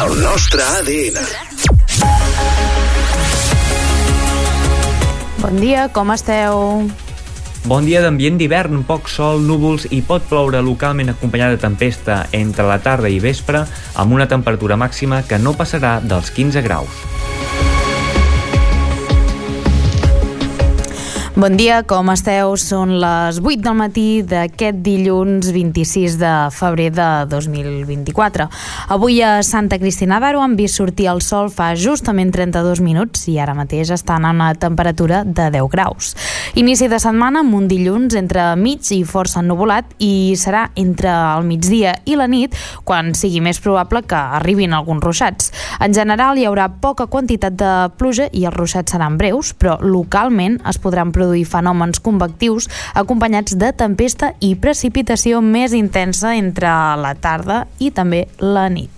El nostre ADN. Bon dia, com esteu? Bon dia d'ambient d'hivern, poc sol, núvols i pot ploure localment acompanyada de tempesta entre la tarda i vespre amb una temperatura màxima que no passarà dels 15 graus. Bon dia, com esteu? Són les 8 del matí d'aquest dilluns 26 de febrer de 2024. Avui a Santa Cristina d'Aro han vist sortir el sol fa justament 32 minuts i ara mateix estan a una temperatura de 10 graus. Inici de setmana amb un dilluns entre mig i força ennuvolat i serà entre el migdia i la nit quan sigui més probable que arribin alguns ruixats. En general hi haurà poca quantitat de pluja i els ruixats seran breus, però localment es podran produir produir fenòmens convectius acompanyats de tempesta i precipitació més intensa entre la tarda i també la nit.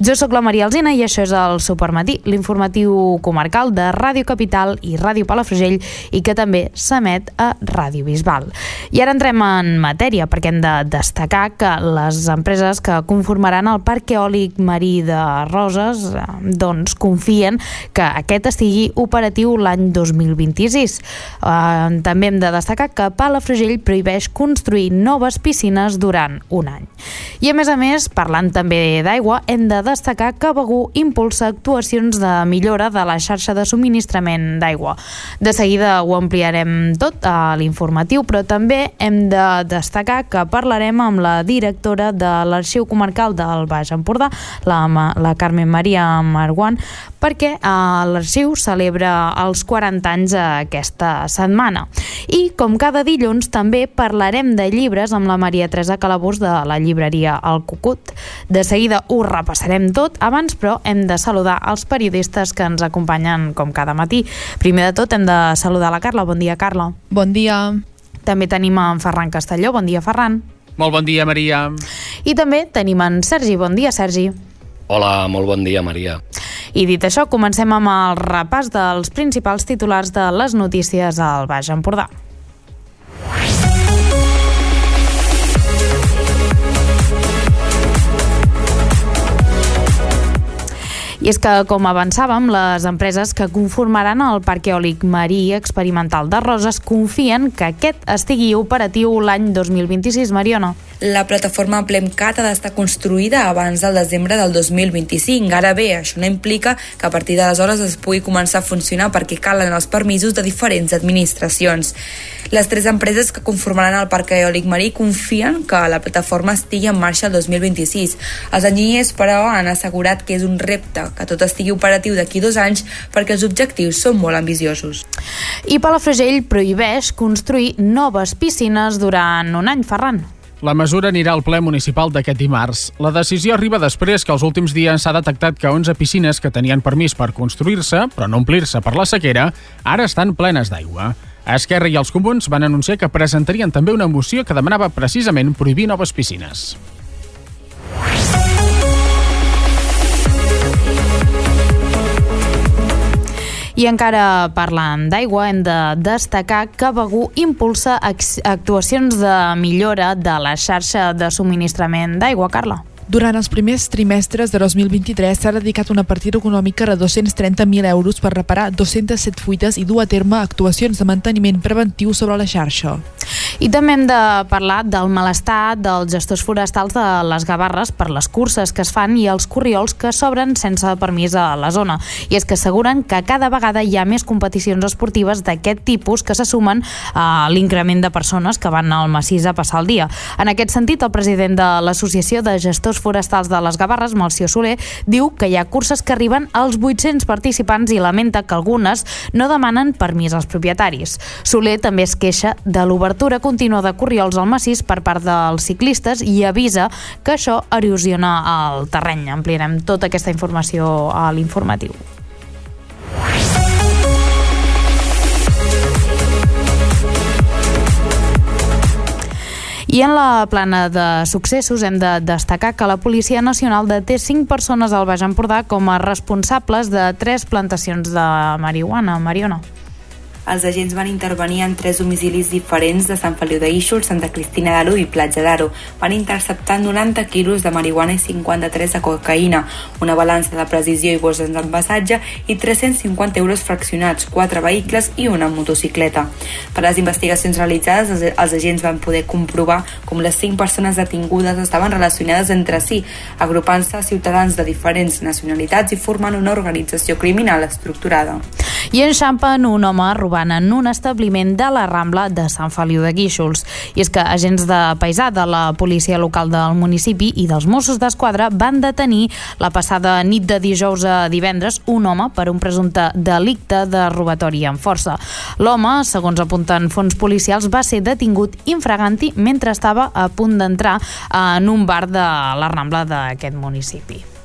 Jo sóc la Maria Alzina i això és el Supermatí, l'informatiu comarcal de Ràdio Capital i Ràdio Palafrugell i que també s'emet a Ràdio Bisbal. I ara entrem en matèria perquè hem de destacar que les empreses que conformaran el Parc Eòlic Marí de Roses eh, doncs confien que aquest estigui operatiu l'any 2026. També hem de destacar que Palafrugell prohibeix construir noves piscines durant un any. I a més a més, parlant també d'aigua, hem de destacar que Begú impulsa actuacions de millora de la xarxa de subministrament d'aigua. De seguida ho ampliarem tot a l'informatiu, però també hem de destacar que parlarem amb la directora de l'Arxiu Comarcal del Baix Empordà, la, la Carmen Maria Marguant, perquè eh, l'arxiu celebra els 40 anys aquesta setmana. I, com cada dilluns, també parlarem de llibres amb la Maria Teresa Calabús de la llibreria El Cucut. De seguida ho repassarem tot, abans, però, hem de saludar els periodistes que ens acompanyen com cada matí. Primer de tot, hem de saludar la Carla. Bon dia, Carla. Bon dia. També tenim en Ferran Castelló. Bon dia, Ferran. Molt bon dia, Maria. I també tenim en Sergi. Bon dia, Sergi. Hola, molt bon dia, Maria. I dit això, comencem amb el repàs dels principals titulars de les notícies al Baix Empordà. I és que, com avançàvem, les empreses que conformaran el Parc Eòlic Marí Experimental de Roses confien que aquest estigui operatiu l'any 2026, Mariona. La plataforma Plemcat ha d'estar construïda abans del desembre del 2025. Ara bé, això no implica que a partir d'aleshores es pugui començar a funcionar perquè calen els permisos de diferents administracions. Les tres empreses que conformaran el Parc Eòlic Marí confien que la plataforma estigui en marxa el 2026. Els enginyers, però, han assegurat que és un repte que tot estigui operatiu d'aquí dos anys perquè els objectius són molt ambiciosos. I Palafrugell prohibeix construir noves piscines durant un any, Ferran. La mesura anirà al ple municipal d'aquest dimarts. La decisió arriba després que els últims dies s'ha detectat que 11 piscines que tenien permís per construir-se, però no omplir-se per la sequera, ara estan plenes d'aigua. Esquerra i els comuns van anunciar que presentarien també una moció que demanava precisament prohibir noves piscines. I encara parlant d'aigua, hem de destacar que Begú impulsa actuacions de millora de la xarxa de subministrament d'aigua, Carla. Durant els primers trimestres de 2023 s'ha dedicat una partida econòmica de 230.000 euros per reparar 207 fuites i dur a terme actuacions de manteniment preventiu sobre la xarxa. I també hem de parlar del malestar dels gestors forestals de les Gavarres per les curses que es fan i els corriols que s'obren sense permís a la zona. I és que asseguren que cada vegada hi ha més competicions esportives d'aquest tipus que se sumen a l'increment de persones que van al massís a passar el dia. En aquest sentit, el president de l'Associació de Gestors forestals de les Gavarres, Malció Soler, diu que hi ha curses que arriben als 800 participants i lamenta que algunes no demanen permís als propietaris. Soler també es queixa de l'obertura contínua de corriols al massís per part dels ciclistes i avisa que això erosiona el terreny. Ampliarem tota aquesta informació a l'informatiu. I en la plana de successos hem de destacar que la Policia Nacional deté 5 persones al Baix Empordà com a responsables de tres plantacions de marihuana. Mariona. Els agents van intervenir en tres domicilis diferents de Sant Feliu de Guíxols, Santa Cristina d'Aro i Platja d'Aro. Van interceptar 90 quilos de marihuana i 53 de cocaïna, una balança de precisió i bosses d'envasatge i 350 euros fraccionats, quatre vehicles i una motocicleta. Per les investigacions realitzades, els, agents van poder comprovar com les cinc persones detingudes estaven relacionades entre si, agrupant-se ciutadans de diferents nacionalitats i formant una organització criminal estructurada. I enxampen un home robant en un establiment de la Rambla de Sant Feliu de Guíxols. I és que agents de paisà de la policia local del municipi i dels Mossos d'Esquadra van detenir la passada nit de dijous a divendres un home per un presumpte delicte de robatori amb força. L'home, segons apunten fons policials, va ser detingut infraganti mentre estava a punt d'entrar en un bar de la Rambla d'aquest municipi.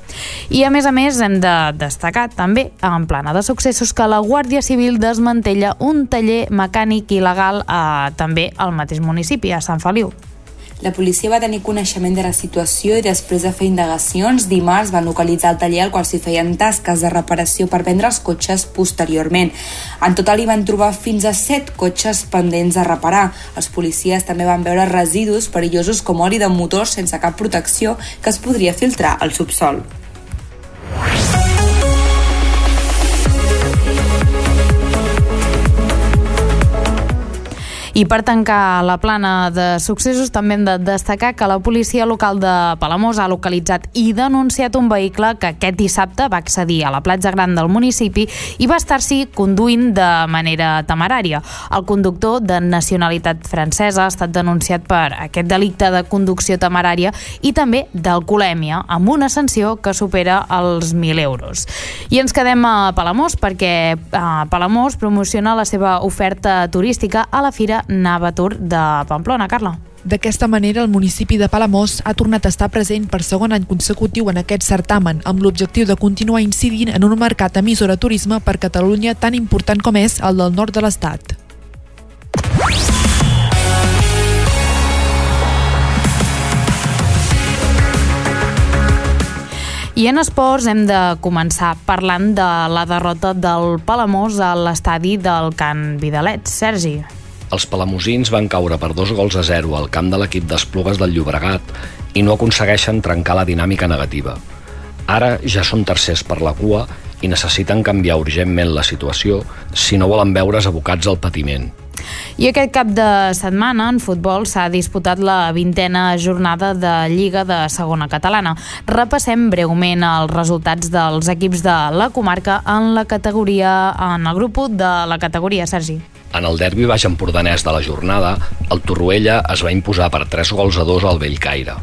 I a més a més hem de destacar també en plana de successos que la Guàrdia Civil desmantella un taller mecànic il·legal a, també al mateix municipi, a Sant Feliu. La policia va tenir coneixement de la situació i després de fer indagacions, dimarts van localitzar el taller al qual s'hi feien tasques de reparació per vendre els cotxes posteriorment. En total hi van trobar fins a 7 cotxes pendents de reparar. Els policies també van veure residus perillosos com oli de motor sense cap protecció que es podria filtrar al subsol. I per tancar la plana de successos també hem de destacar que la policia local de Palamós ha localitzat i denunciat un vehicle que aquest dissabte va accedir a la platja gran del municipi i va estar-s'hi conduint de manera temerària. El conductor de nacionalitat francesa ha estat denunciat per aquest delicte de conducció temerària i també d'alcoholèmia, amb una sanció que supera els 1.000 euros. I ens quedem a Palamós perquè a Palamós promociona la seva oferta turística a la Fira Navatur de Pamplona, Carla. D'aquesta manera, el municipi de Palamós ha tornat a estar present per segon any consecutiu en aquest certamen, amb l'objectiu de continuar incidint en un mercat emissor a turisme per Catalunya tan important com és el del nord de l'Estat. I en esports hem de començar parlant de la derrota del Palamós a l'estadi del Can Vidalets. Sergi. Els palamosins van caure per dos gols a zero al camp de l'equip d'Esplugues del Llobregat i no aconsegueixen trencar la dinàmica negativa. Ara ja són tercers per la cua i necessiten canviar urgentment la situació si no volen veure's abocats al patiment. I aquest cap de setmana en futbol s'ha disputat la vintena jornada de Lliga de Segona Catalana. Repassem breument els resultats dels equips de la comarca en la categoria en el grup de la categoria, Sergi. En el derbi baix empordanès de la jornada, el Torroella es va imposar per 3 gols a 2 al Bellcaire.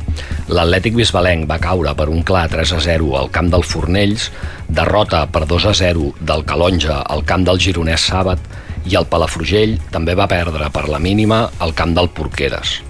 L'Atlètic Bisbalenc va caure per un clar 3 a 0 al camp del Fornells, derrota per 2 a 0 del Calonja al camp del Gironès Sàbat i el Palafrugell també va perdre per la mínima al camp del Porqueres.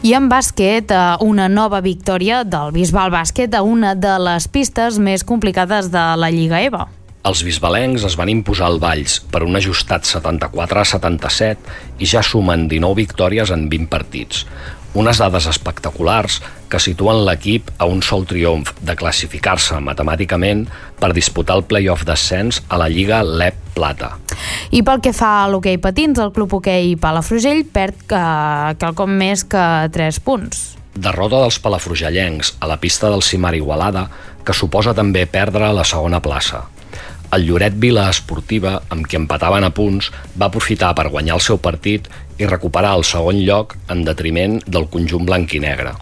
I en bàsquet, eh, una nova victòria del Bisbal Bàsquet a una de les pistes més complicades de la Lliga EVA. Els bisbalencs es van imposar al Valls per un ajustat 74 a 77 i ja sumen 19 victòries en 20 partits. Unes dades espectaculars que situen l'equip a un sol triomf de classificar-se matemàticament per disputar el play-off d'ascens a la Lliga LEP Plata. I pel que fa a l'hoquei patins, el Club Hoquei Palafrugell perd que, quelcom més que 3 punts. Derrota dels palafrugellencs a la pista del Cimar Igualada, que suposa també perdre la segona plaça. El Lloret Vila Esportiva, amb qui empataven a punts, va aprofitar per guanyar el seu partit i recuperar el segon lloc en detriment del conjunt blanc i negre.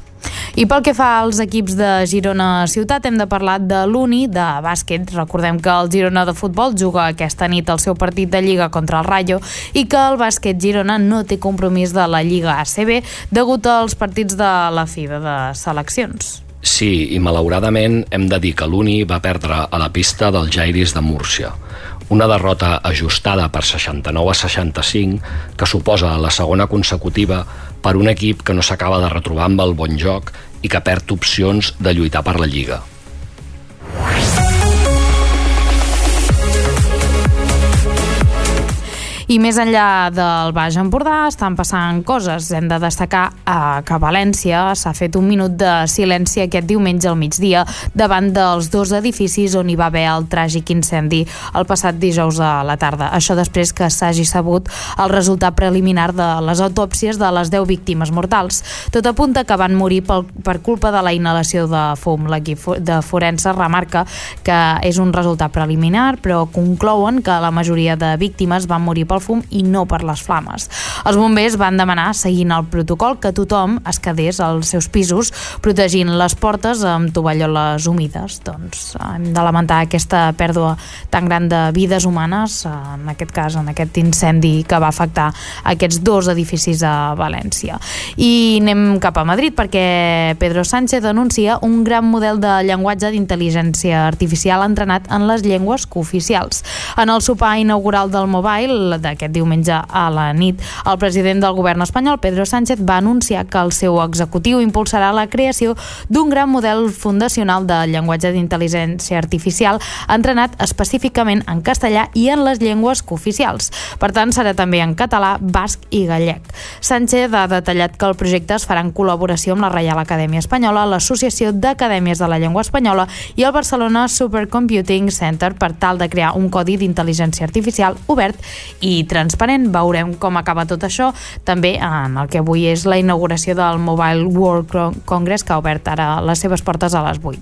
I pel que fa als equips de Girona Ciutat, hem de parlar de l'Uni de bàsquet. Recordem que el Girona de futbol juga aquesta nit el seu partit de Lliga contra el Rayo i que el bàsquet Girona no té compromís de la Lliga ACB degut als partits de la FIBA de seleccions. Sí, i malauradament hem de dir que l'Uni va perdre a la pista del Jairis de Múrcia. Una derrota ajustada per 69 a 65 que suposa la segona consecutiva per un equip que no s'acaba de retrobar amb el bon joc i que perd opcions de lluitar per la Lliga. I més enllà del Baix Empordà estan passant coses. Hem de destacar eh, que a València s'ha fet un minut de silenci aquest diumenge al migdia davant dels dos edificis on hi va haver el tràgic incendi el passat dijous a la tarda. Això després que s'hagi sabut el resultat preliminar de les autòpsies de les 10 víctimes mortals. Tot apunta que van morir pel, per culpa de la inhalació de fum. L'equip de forense remarca que és un resultat preliminar, però conclouen que la majoria de víctimes van morir pel fum i no per les flames. Els bombers van demanar, seguint el protocol, que tothom es quedés als seus pisos, protegint les portes amb tovalloles humides. Doncs hem de lamentar aquesta pèrdua tan gran de vides humanes, en aquest cas, en aquest incendi que va afectar aquests dos edificis a València. I anem cap a Madrid perquè Pedro Sánchez anuncia un gran model de llenguatge d'intel·ligència artificial entrenat en les llengües cooficials. En el sopar inaugural del Mobile d'aquest diumenge a la nit, el president del govern espanyol, Pedro Sánchez, va anunciar que el seu executiu impulsarà la creació d'un gran model fundacional de llenguatge d'intel·ligència artificial entrenat específicament en castellà i en les llengües cooficials. Per tant, serà també en català, basc i gallec. Sánchez ha detallat que el projecte es farà en col·laboració amb la Reial Acadèmia Espanyola, l'Associació d'Acadèmies de la Llengua Espanyola i el Barcelona Supercomputing Center per tal de crear un codi d'intel·ligència artificial obert i transparent. Veurem com acaba tot això també en el que avui és la inauguració del Mobile World Congress que ha obert ara les seves portes a les 8.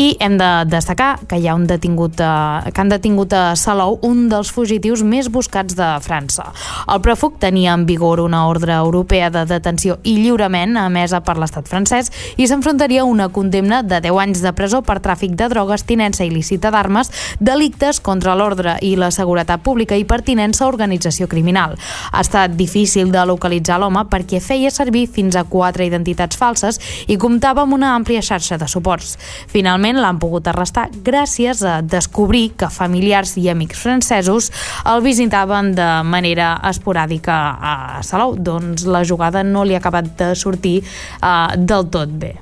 I hem de destacar que hi ha un detingut a, que han detingut a Salou un dels fugitius més buscats de França. El pròfug tenia en vigor una ordre europea de detenció i lliurament emesa per l'estat francès i s'enfrontaria a una condemna de 10 anys de presó per tràfic de drogues, tinença il·lícita d'armes, delictes contra l'ordre i la seguretat pública i pertinença a organització criminal. Ha estat difícil de localitzar l'home perquè feia servir fins a quatre identitats falses i comptava amb una àmplia xarxa de suports. Finalment l'han pogut arrestar gràcies a descobrir que familiars i amics francesos el visitaven de manera esporàdica a Salou. Doncs la jugada no li ha acabat de sortir uh, del tot bé.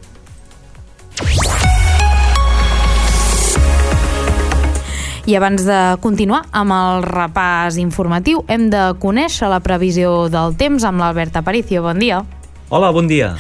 I abans de continuar amb el repàs informatiu, hem de conèixer la previsió del temps amb l'Albert Aparicio. Bon dia. Hola, bon dia.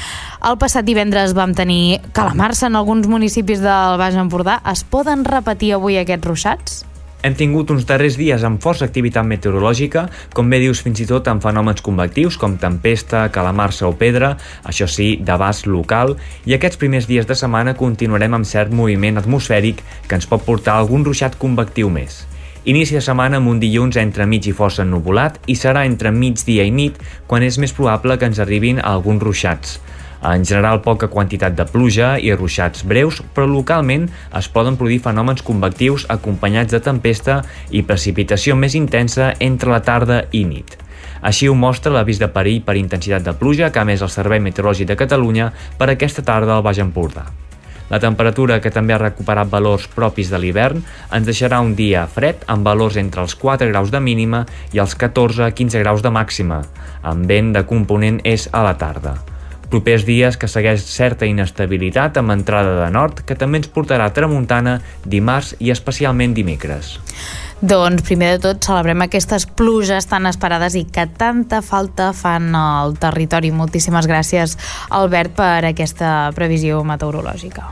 El passat divendres vam tenir calamars en alguns municipis del Baix Empordà. Es poden repetir avui aquests ruixats? Hem tingut uns darrers dies amb força activitat meteorològica, com bé dius fins i tot amb fenòmens convectius com tempesta, calamarsa o pedra, això sí, d'abast local, i aquests primers dies de setmana continuarem amb cert moviment atmosfèric que ens pot portar algun ruixat convectiu més. Inici de setmana amb un dilluns entre mig i força ennubulat i serà entre migdia i nit quan és més probable que ens arribin alguns ruixats. En general, poca quantitat de pluja i ruixats breus, però localment es poden produir fenòmens convectius acompanyats de tempesta i precipitació més intensa entre la tarda i nit. Així ho mostra l'avís de perill per intensitat de pluja que ha més el Servei Meteorològic de Catalunya per aquesta tarda al Baix Empordà. La temperatura, que també ha recuperat valors propis de l'hivern, ens deixarà un dia fred amb valors entre els 4 graus de mínima i els 14-15 graus de màxima, amb vent de component és a la tarda. Propers dies que segueix certa inestabilitat amb entrada de nord que també ens portarà tramuntana dimarts i especialment dimecres. Doncs primer de tot celebrem aquestes pluges tan esperades i que tanta falta fan al territori. Moltíssimes gràcies, Albert, per aquesta previsió meteorològica.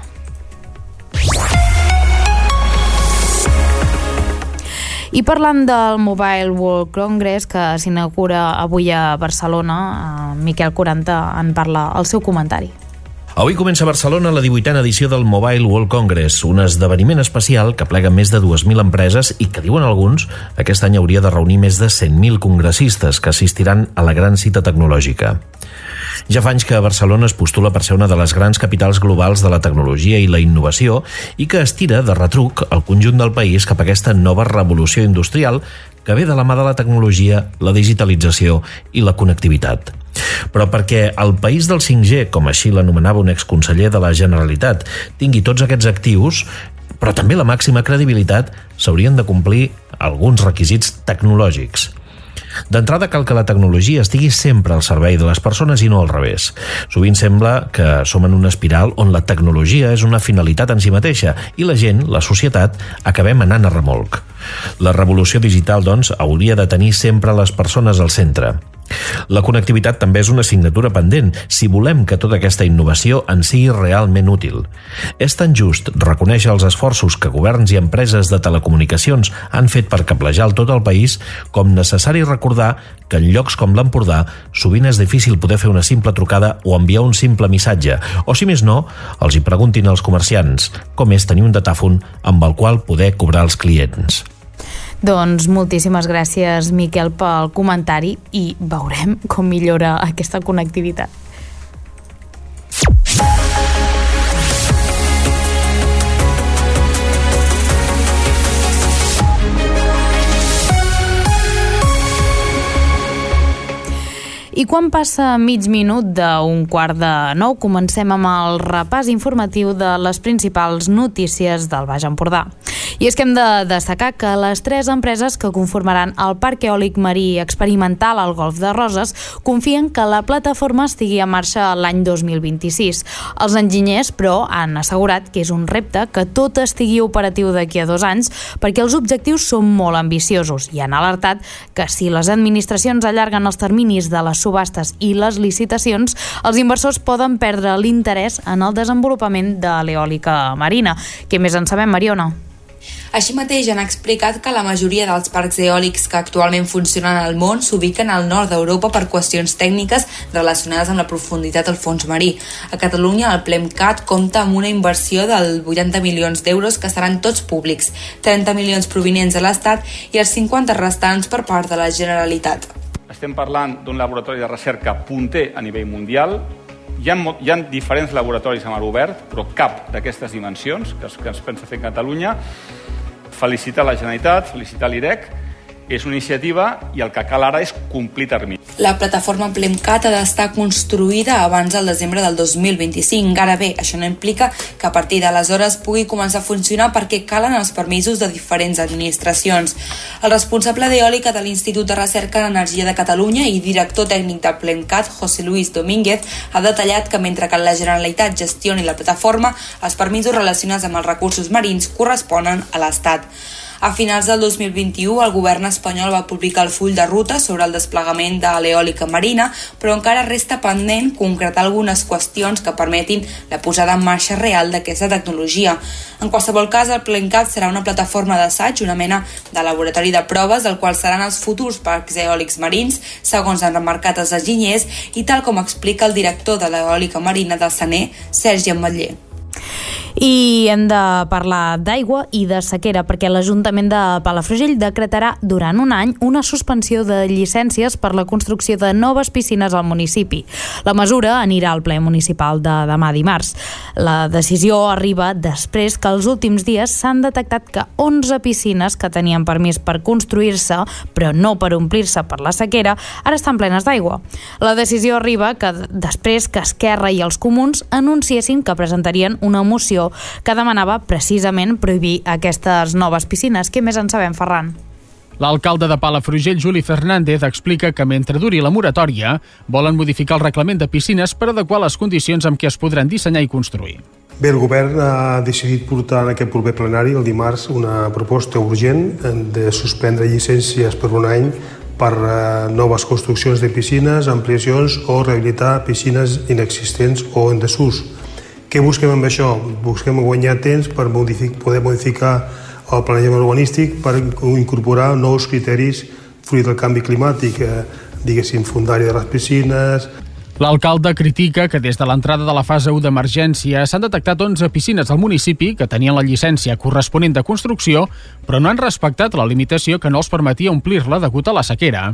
I parlant del Mobile World Congress que s'inaugura avui a Barcelona, Miquel Quaranta en parla al seu comentari. Avui comença a Barcelona la 18a edició del Mobile World Congress, un esdeveniment especial que plega més de 2.000 empreses i que, diuen alguns, aquest any hauria de reunir més de 100.000 congressistes que assistiran a la gran cita tecnològica. Ja fa anys que Barcelona es postula per ser una de les grans capitals globals de la tecnologia i la innovació i que estira de retruc el conjunt del país cap a aquesta nova revolució industrial que ve de la mà de la tecnologia, la digitalització i la connectivitat. Però perquè el país del 5G, com així l'anomenava un exconseller de la Generalitat, tingui tots aquests actius, però també la màxima credibilitat, s'haurien de complir alguns requisits tecnològics. D'entrada cal que la tecnologia estigui sempre al servei de les persones i no al revés. Sovint sembla que som en una espiral on la tecnologia és una finalitat en si mateixa i la gent, la societat, acabem anant a remolc. La revolució digital, doncs, hauria de tenir sempre les persones al centre. La connectivitat també és una assignatura pendent si volem que tota aquesta innovació en sigui realment útil. És tan just reconèixer els esforços que governs i empreses de telecomunicacions han fet per cablejar tot el país com necessari recordar que en llocs com l'Empordà sovint és difícil poder fer una simple trucada o enviar un simple missatge, o si més no, els hi preguntin als comerciants com és tenir un datàfon amb el qual poder cobrar els clients. Doncs moltíssimes gràcies, Miquel, pel comentari i veurem com millora aquesta connectivitat. I quan passa mig minut d'un quart de nou, comencem amb el repàs informatiu de les principals notícies del Baix Empordà. I és que hem de destacar que les tres empreses que conformaran el Parc Eòlic Marí Experimental al Golf de Roses confien que la plataforma estigui en marxa l'any 2026. Els enginyers, però, han assegurat que és un repte que tot estigui operatiu d'aquí a dos anys perquè els objectius són molt ambiciosos i han alertat que si les administracions allarguen els terminis de les subhastes i les licitacions, els inversors poden perdre l'interès en el desenvolupament de l'eòlica marina. Què més en sabem, Mariona? Així mateix han explicat que la majoria dels parcs eòlics que actualment funcionen al món s'ubiquen al nord d'Europa per qüestions tècniques relacionades amb la profunditat del fons marí. A Catalunya, el PLEMCAT compta amb una inversió del 80 milions d'euros que seran tots públics, 30 milions provinents de l'Estat i els 50 restants per part de la Generalitat. Estem parlant d'un laboratori de recerca punter a nivell mundial, hi ha, hi ha diferents laboratoris a mar obert, però cap d'aquestes dimensions que, que es pensa fer a Catalunya. Felicitar la Generalitat, felicitar l'IREC, és una iniciativa i el que cal ara és complir termini. La plataforma Plemcat ha d'estar construïda abans del desembre del 2025. Ara bé, això no implica que a partir d'aleshores pugui començar a funcionar perquè calen els permisos de diferents administracions. El responsable d'eòlica de l'Institut de Recerca en Energia de Catalunya i director tècnic de Plemcat, José Luis Domínguez, ha detallat que mentre que la Generalitat gestioni la plataforma, els permisos relacionats amb els recursos marins corresponen a l'Estat. A finals del 2021, el govern espanyol va publicar el full de ruta sobre el desplegament de l'eòlica marina, però encara resta pendent concretar algunes qüestions que permetin la posada en marxa real d'aquesta tecnologia. En qualsevol cas, el Plencat serà una plataforma d'assaig, una mena de laboratori de proves, del qual seran els futurs parcs eòlics marins, segons han remarcat els enginyers, i tal com explica el director de l'eòlica marina del Saner, Sergi Ametller. I hem de parlar d'aigua i de sequera perquè l'Ajuntament de Palafrugell decretarà durant un any una suspensió de llicències per la construcció de noves piscines al municipi. La mesura anirà al ple municipal de demà dimarts. La decisió arriba després que els últims dies s'han detectat que 11 piscines que tenien permís per construir-se, però no per omplir-se per la sequera, ara estan plenes d'aigua. La decisió arriba que després que Esquerra i els comuns anunciessin que presentarien una moció que demanava precisament prohibir aquestes noves piscines. Què més en sabem, Ferran? L'alcalde de Palafrugell, Juli Fernández, explica que mentre duri la moratòria, volen modificar el reglament de piscines per adequar les condicions amb què es podran dissenyar i construir. Bé, el govern ha decidit portar en aquest proper plenari, el dimarts, una proposta urgent de suspendre llicències per un any per eh, noves construccions de piscines, ampliacions o rehabilitar piscines inexistents o en desús. Què busquem amb això? Busquem guanyar temps per modific poder modificar el planejament urbanístic per incorporar nous criteris fruit del canvi climàtic, eh, diguéssim, fundària de les piscines, L'alcalde critica que des de l'entrada de la fase 1 d'emergència s'han detectat 11 piscines al municipi que tenien la llicència corresponent de construcció, però no han respectat la limitació que no els permetia omplir-la degut a la sequera.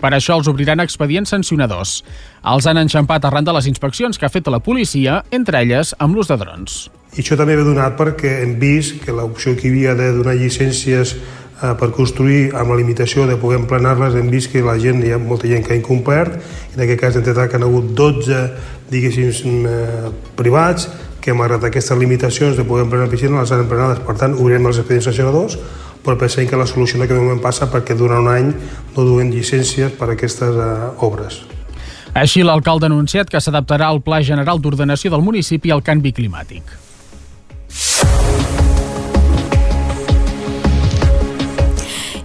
Per això els obriran expedients sancionadors. Els han enxampat arran de les inspeccions que ha fet la policia, entre elles amb l'ús de drons. I això també ve donat perquè hem vist que l'opció que hi havia de donar llicències per construir amb la limitació de poder emplenar-les hem vist que la gent, hi ha molta gent que ha incomplert en aquest cas hem detectat que han hagut 12 diguéssim eh, privats que malgrat aquestes limitacions de poder emplenar piscina les han emplenades, per tant obrirem els expedients sancionadors però pensem que la solució en aquest moment passa perquè durant un any no duen llicències per a aquestes eh, obres. Així, l'alcalde ha anunciat que s'adaptarà al Pla General d'Ordenació del municipi al canvi climàtic.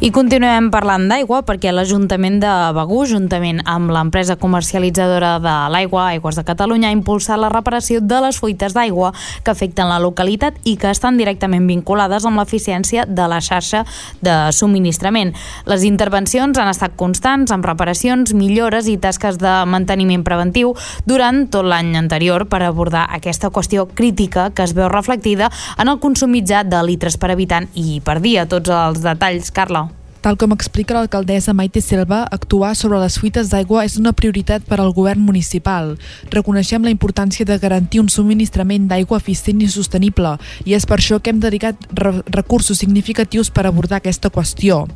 I continuem parlant d'aigua perquè l'Ajuntament de Begú, juntament amb l'empresa comercialitzadora de l'aigua, Aigües de Catalunya, ha impulsat la reparació de les fuites d'aigua que afecten la localitat i que estan directament vinculades amb l'eficiència de la xarxa de subministrament. Les intervencions han estat constants amb reparacions, millores i tasques de manteniment preventiu durant tot l'any anterior per abordar aquesta qüestió crítica que es veu reflectida en el consum mitjà de litres per habitant i per dia. Tots els detalls, Carla. Tal com explica l'alcaldessa Maite Selva, actuar sobre les fuites d'aigua és una prioritat per al govern municipal. Reconeixem la importància de garantir un subministrament d'aigua eficient i sostenible i és per això que hem dedicat re recursos significatius per abordar aquesta qüestió.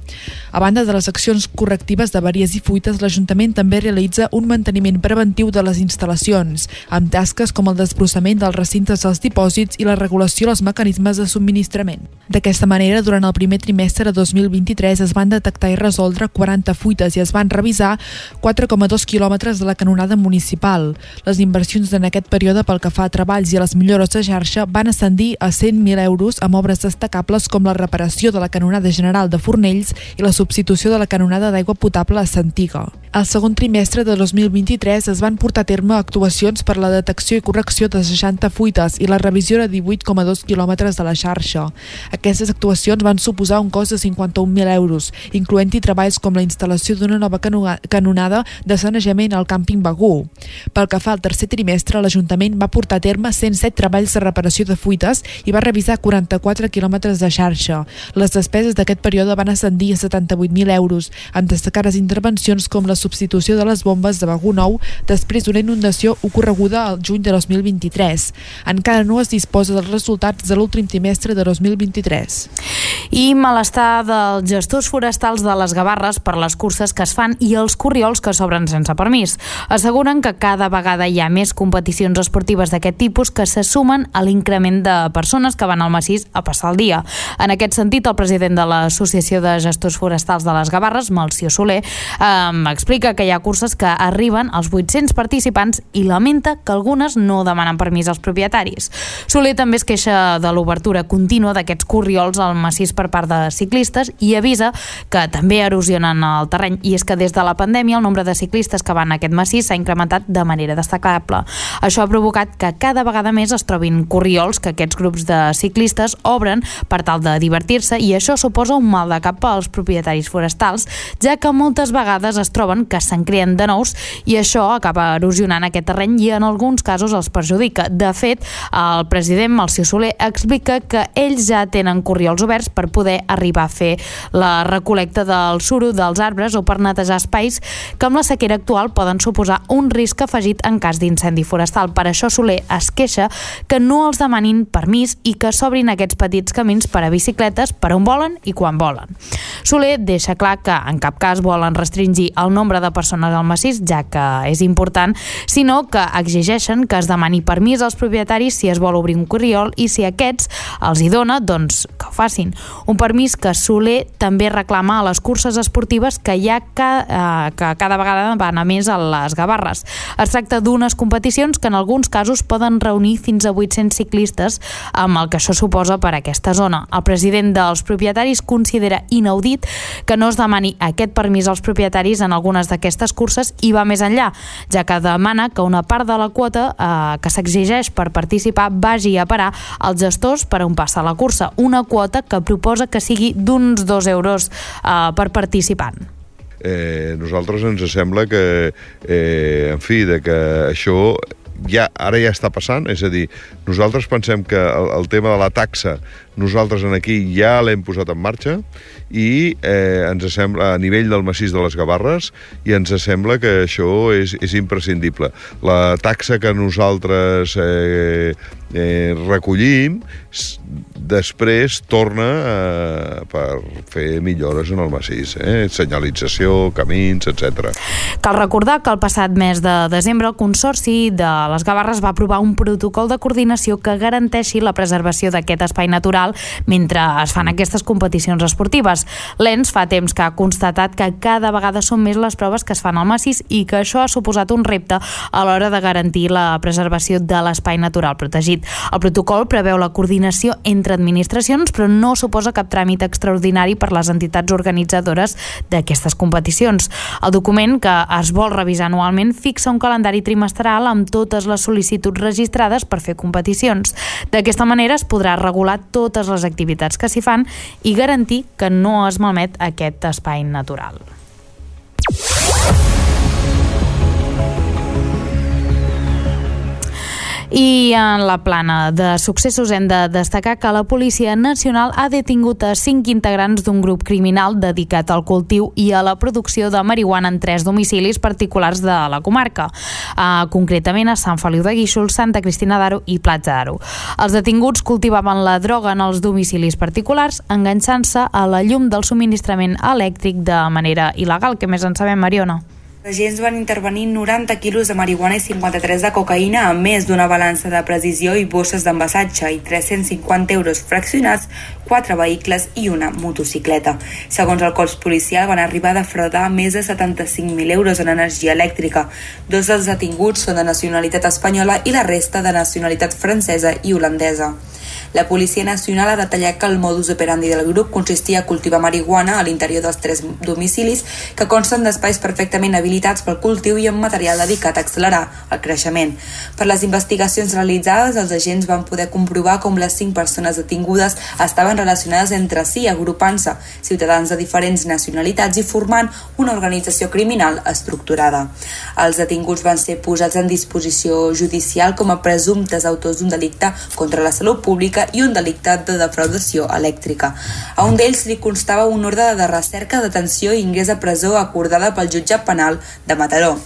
A banda de les accions correctives d'averies i fuites, l'Ajuntament també realitza un manteniment preventiu de les instal·lacions, amb tasques com el desbrossament dels recintes dels dipòsits i la regulació dels mecanismes de subministrament. D'aquesta manera, durant el primer trimestre de 2023 es va van detectar i resoldre 40 fuites i es van revisar 4,2 quilòmetres de la canonada municipal. Les inversions en aquest període pel que fa a treballs i a les millores de xarxa van ascendir a 100.000 euros amb obres destacables com la reparació de la canonada general de Fornells i la substitució de la canonada d'aigua potable a Santiga. Al segon trimestre de 2023 es van portar a terme actuacions per la detecció i correcció de 60 fuites i la revisió de 18,2 quilòmetres de la xarxa. Aquestes actuacions van suposar un cost de 51.000 euros, incloent-hi treballs com la instal·lació d'una nova canonada de sanejament al càmping Begú. Pel que fa al tercer trimestre, l'Ajuntament va portar a terme 107 treballs de reparació de fuites i va revisar 44 quilòmetres de xarxa. Les despeses d'aquest període van ascendir a 78.000 euros, amb destacades intervencions com la substitució de les bombes de Begú Nou després d'una inundació ocorreguda al juny de 2023. Encara no es disposa dels resultats de l'últim trimestre de 2023. I malestar dels gestors forestals de les Gavarres per les curses que es fan i els corriols que s'obren sense permís. Asseguren que cada vegada hi ha més competicions esportives d'aquest tipus que se sumen a l'increment de persones que van al massís a passar el dia. En aquest sentit, el president de l'Associació de Gestors Forestals de les Gavarres, Malció Soler, eh, explica que hi ha curses que arriben als 800 participants i lamenta que algunes no demanen permís als propietaris. Soler també es queixa de l'obertura contínua d'aquests corriols al massís per part de ciclistes i avisa que també erosionen el terreny i és que des de la pandèmia el nombre de ciclistes que van a aquest massís s'ha incrementat de manera destacable. Això ha provocat que cada vegada més es trobin corriols que aquests grups de ciclistes obren per tal de divertir-se i això suposa un mal de cap als propietaris forestals, ja que moltes vegades es troben que se'n creen de nous i això acaba erosionant aquest terreny i en alguns casos els perjudica. De fet, el president Malció Soler explica que ells ja tenen corriols oberts per poder arribar a fer la recolecta del suro dels arbres o per netejar espais que amb la sequera actual poden suposar un risc afegit en cas d'incendi forestal. Per això Soler es queixa que no els demanin permís i que s'obrin aquests petits camins per a bicicletes per on volen i quan volen. Soler deixa clar que en cap cas volen restringir el nombre de persones al massís, ja que és important, sinó que exigeixen que es demani permís als propietaris si es vol obrir un corriol i si aquests els hi dona, doncs que ho facin. Un permís que Soler també reclama a les curses esportives que hi ha que, eh, que cada vegada van a més a les Gavarres. Es tracta d'unes competicions que en alguns casos poden reunir fins a 800 ciclistes amb el que això suposa per a aquesta zona. El president dels propietaris considera inaudit que no es demani aquest permís als propietaris en algunes d'aquestes curses i va més enllà, ja que demana que una part de la quota eh, que s'exigeix per participar vagi a parar als gestors per a un pas a la cursa, una quota que proposa que sigui d'uns 2 euros eh, per participant. Eh, nosaltres ens sembla que, eh, en fi, de que això ja, ara ja està passant, és a dir, nosaltres pensem que el, el tema de la taxa nosaltres en aquí ja l'hem posat en marxa i eh, ens sembla a nivell del massís de les Gavarres i ens sembla que això és, és imprescindible. La taxa que nosaltres eh, eh, recollim després torna eh, per fer millores en el massís, eh? senyalització, camins, etc. Cal recordar que el passat mes de desembre el Consorci de les Gavarres va aprovar un protocol de coordinació que garanteixi la preservació d'aquest espai natural mentre es fan aquestes competicions esportives. L'ENS fa temps que ha constatat que cada vegada són més les proves que es fan al massís i que això ha suposat un repte a l'hora de garantir la preservació de l'espai natural protegit. El protocol preveu la coordinació entre administracions però no suposa cap tràmit extraordinari per les entitats organitzadores d'aquestes competicions. El document, que es vol revisar anualment, fixa un calendari trimestral amb totes les sol·licituds registrades per fer competicions. D'aquesta manera es podrà regular totes les activitats que s'hi fan i garantir que no es malmet aquest espai natural. I en la plana de successos hem de destacar que la Policia Nacional ha detingut a cinc integrants d'un grup criminal dedicat al cultiu i a la producció de marihuana en tres domicilis particulars de la comarca, uh, concretament a Sant Feliu de Guíxols, Santa Cristina d'Aro i Platja d'Aro. Els detinguts cultivaven la droga en els domicilis particulars, enganxant-se a la llum del subministrament elèctric de manera il·legal. Què més en sabem, Mariona? Els agents van intervenir 90 quilos de marihuana i 53 de cocaïna, a més d'una balança de precisió i bosses d'envasatge i 350 euros fraccionats, quatre vehicles i una motocicleta. Segons el cos policial, van arribar a defraudar més de 75.000 euros en energia elèctrica. Dos dels detinguts són de nacionalitat espanyola i la resta de nacionalitat francesa i holandesa. La Policia Nacional ha detallat que el modus operandi del grup consistia a cultivar marihuana a l'interior dels tres domicilis que consten d'espais perfectament habilitats pel cultiu i amb material dedicat a accelerar el creixement. Per les investigacions realitzades, els agents van poder comprovar com les cinc persones detingudes estaven relacionades entre si, agrupant-se ciutadans de diferents nacionalitats i formant una organització criminal estructurada. Els detinguts van ser posats en disposició judicial com a presumptes autors d'un delicte contra la salut pública elèctrica i un delicte de defraudació elèctrica. A un d'ells li constava un ordre de recerca, detenció i ingrés a presó acordada pel jutge penal de Mataró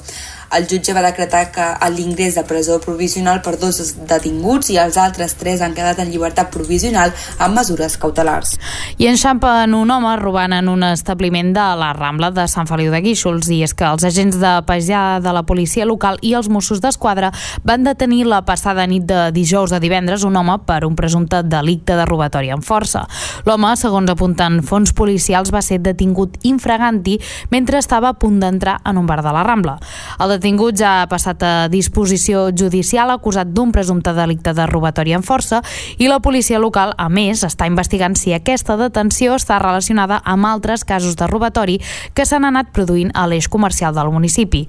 el jutge va decretar que l'ingrés de presó provisional per dos detinguts i els altres tres han quedat en llibertat provisional amb mesures cautelars. I enxampen un home robant en un establiment de la Rambla de Sant Feliu de Guíxols i és que els agents de pesada de la policia local i els Mossos d'Esquadra van detenir la passada nit de dijous a divendres un home per un presumpte delicte de robatori amb força. L'home, segons apunten fons policials, va ser detingut infraganti mentre estava a punt d'entrar en un bar de la Rambla. El detingut ja ha passat a disposició judicial acusat d'un presumpte delicte de robatori amb força i la policia local, a més, està investigant si aquesta detenció està relacionada amb altres casos de robatori que s'han anat produint a l'eix comercial del municipi.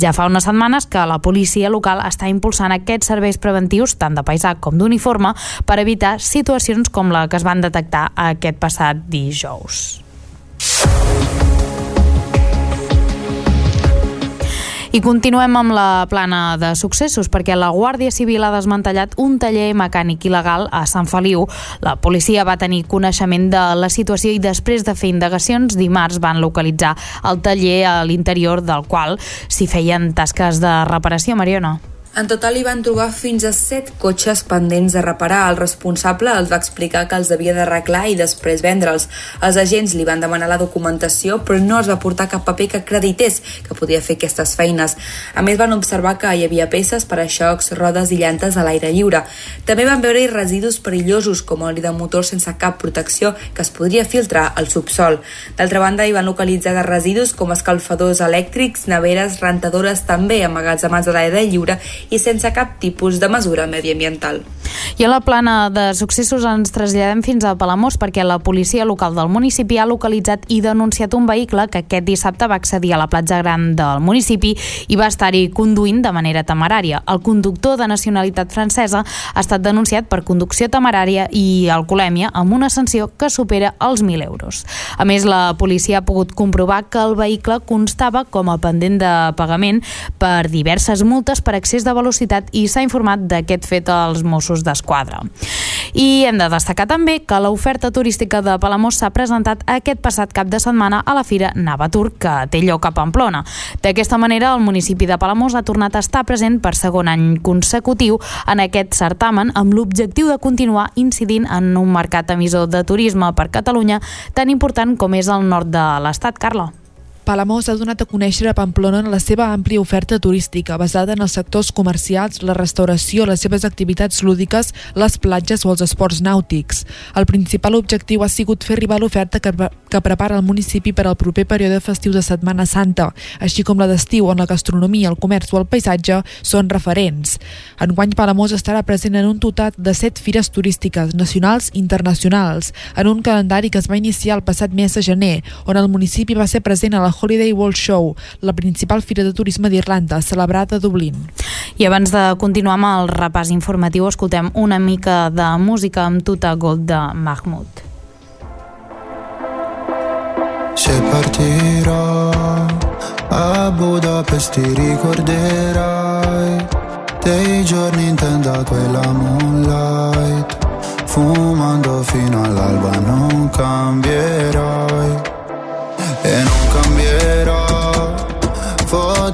Ja fa unes setmanes que la policia local està impulsant aquests serveis preventius, tant de paisà com d'uniforme, per evitar situacions com la que es van detectar aquest passat dijous. I continuem amb la plana de successos perquè la Guàrdia Civil ha desmantellat un taller mecànic il·legal a Sant Feliu. La policia va tenir coneixement de la situació i després de fer indagacions dimarts van localitzar el taller a l'interior del qual s'hi feien tasques de reparació, Mariona. En total hi van trobar fins a 7 cotxes pendents de reparar. El responsable els va explicar que els havia d'arreglar i després vendre'ls. Els agents li van demanar la documentació, però no els va portar cap paper que acredités que podia fer aquestes feines. A més, van observar que hi havia peces per a xocs, rodes i llantes a l'aire lliure. També van veure residus perillosos, com oli de motor sense cap protecció que es podria filtrar al subsol. D'altra banda, hi van localitzar de residus com escalfadors elèctrics, neveres, rentadores també amagats a mans de l'aire lliure i sense cap tipus de mesura mediambiental. I a la plana de successos ens traslladem fins a Palamós perquè la policia local del municipi ha localitzat i denunciat un vehicle que aquest dissabte va accedir a la platja gran del municipi i va estar-hi conduint de manera temerària. El conductor de nacionalitat francesa ha estat denunciat per conducció temerària i alcoholèmia amb una sanció que supera els 1.000 euros. A més, la policia ha pogut comprovar que el vehicle constava com a pendent de pagament per diverses multes per excés de velocitat i s'ha informat d'aquest fet als Mossos d'Esquadra. I hem de destacar també que l'oferta turística de Palamós s'ha presentat aquest passat cap de setmana a la Fira Navatur, que té lloc a Pamplona. D'aquesta manera, el municipi de Palamós ha tornat a estar present per segon any consecutiu en aquest certamen amb l'objectiu de continuar incidint en un mercat emissor de turisme per Catalunya tan important com és el nord de l'estat, Carla. Palamós ha donat a conèixer a Pamplona la seva àmplia oferta turística, basada en els sectors comercials, la restauració, les seves activitats lúdiques, les platges o els esports nàutics. El principal objectiu ha sigut fer arribar l'oferta que, que prepara el municipi per al proper període festiu de Setmana Santa, així com la d'estiu on la gastronomia, el comerç o el paisatge són referents. Enguany Palamós estarà present en un total de set fires turístiques nacionals i internacionals, en un calendari que es va iniciar el passat mes de gener, on el municipi va ser present a la Holiday World Show, la principal fira de turisme d'Irlanda, celebrada a Dublín. I abans de continuar amb el repàs informatiu, escoltem una mica de música amb Tuta Gold de Mahmoud. Se partirò a Budapest ti ricorderai dei giorni in tenda quella moonlight fumando fino all'alba non cambierai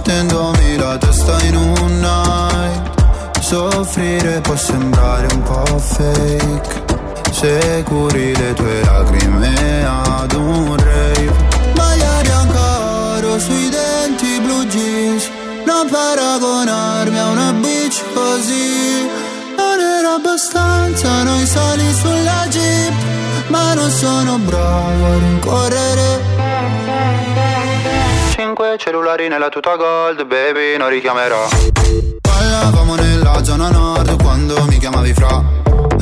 fottendomi la testa in un night. Soffrire può sembrare un po' fake. Se curi le tue lacrime ad un rave. Maglia bianca oro sui denti blu jeans. Non paragonarmi a una bitch così. Non era abbastanza noi sali sulla jeep. Ma non sono bravo a rincorrere Cinque cellulari nella tuta gold, baby, non richiamerò. Ballavamo nella zona nord quando mi chiamavi fra.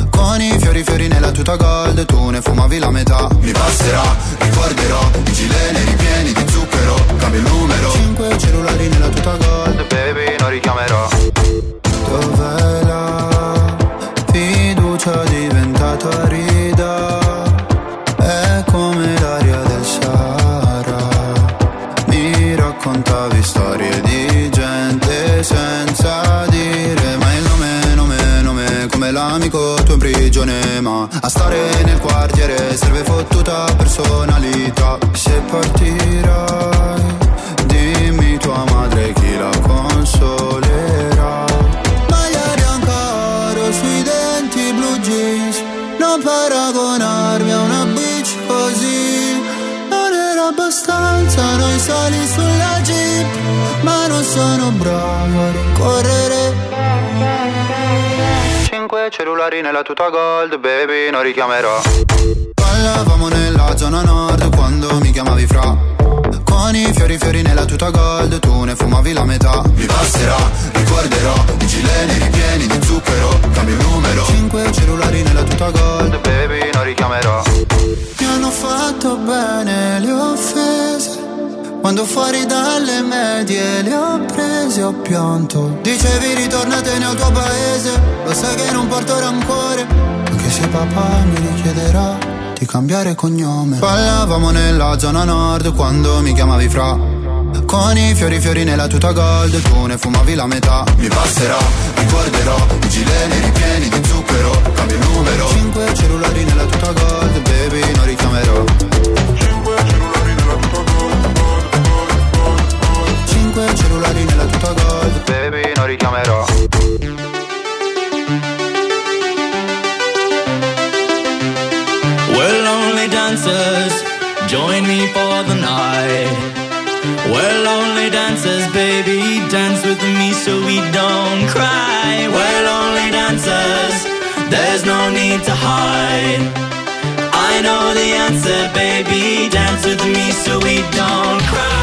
Con i fiori fiori nella tuta gold, tu ne fumavi la metà. Mi passerà, ricorderò, i gileni ripieni di zucchero. Cambio il numero. Cinque cellulari nella tuta gold, baby, non richiamerò fottuta personalità. Se partirai dimmi tua madre chi la consolerà. Maglia bianca oro sui denti blu jeans. Non paragonarmi a una bitch così. Non era abbastanza noi sali sulla jeep. Ma non sono bravo a rincorrere. Cellulari nella tuta gold, baby, non richiamerò. Ballavamo nella tuta gold, tu ne fumavi la metà. Mi passerà, ricorderò, i gileni ripieni di zucchero Cambio numero. Cinque cellulari nella tuta gold, baby, non richiamerò. Mi hanno fatto bene le offese. Quando fuori dalle medie le ho prese ho pianto. Dicevi ritornatene al tuo paese. Lo sai che non porto rancore. Anche se papà mi richiederà di cambiare cognome. Ballavamo nella zona nord quando mi chiamavi fra Con i fiori fiori nella tuta gold. Tu ne fumavi la metà Mi passerà, ricorderò I gileni ripieni di zucchero Cambio il numero. Cinque cellulari nella tuta gold Baby non richiamerò. Cinque cellulari nella tuta gold Baby non richiamerò. We're lonely dancers, join me for the night. We're lonely dancers, baby, dance with me so we don't cry. We're lonely dancers, there's no need to hide. I know the answer, baby, dance with me so we don't cry.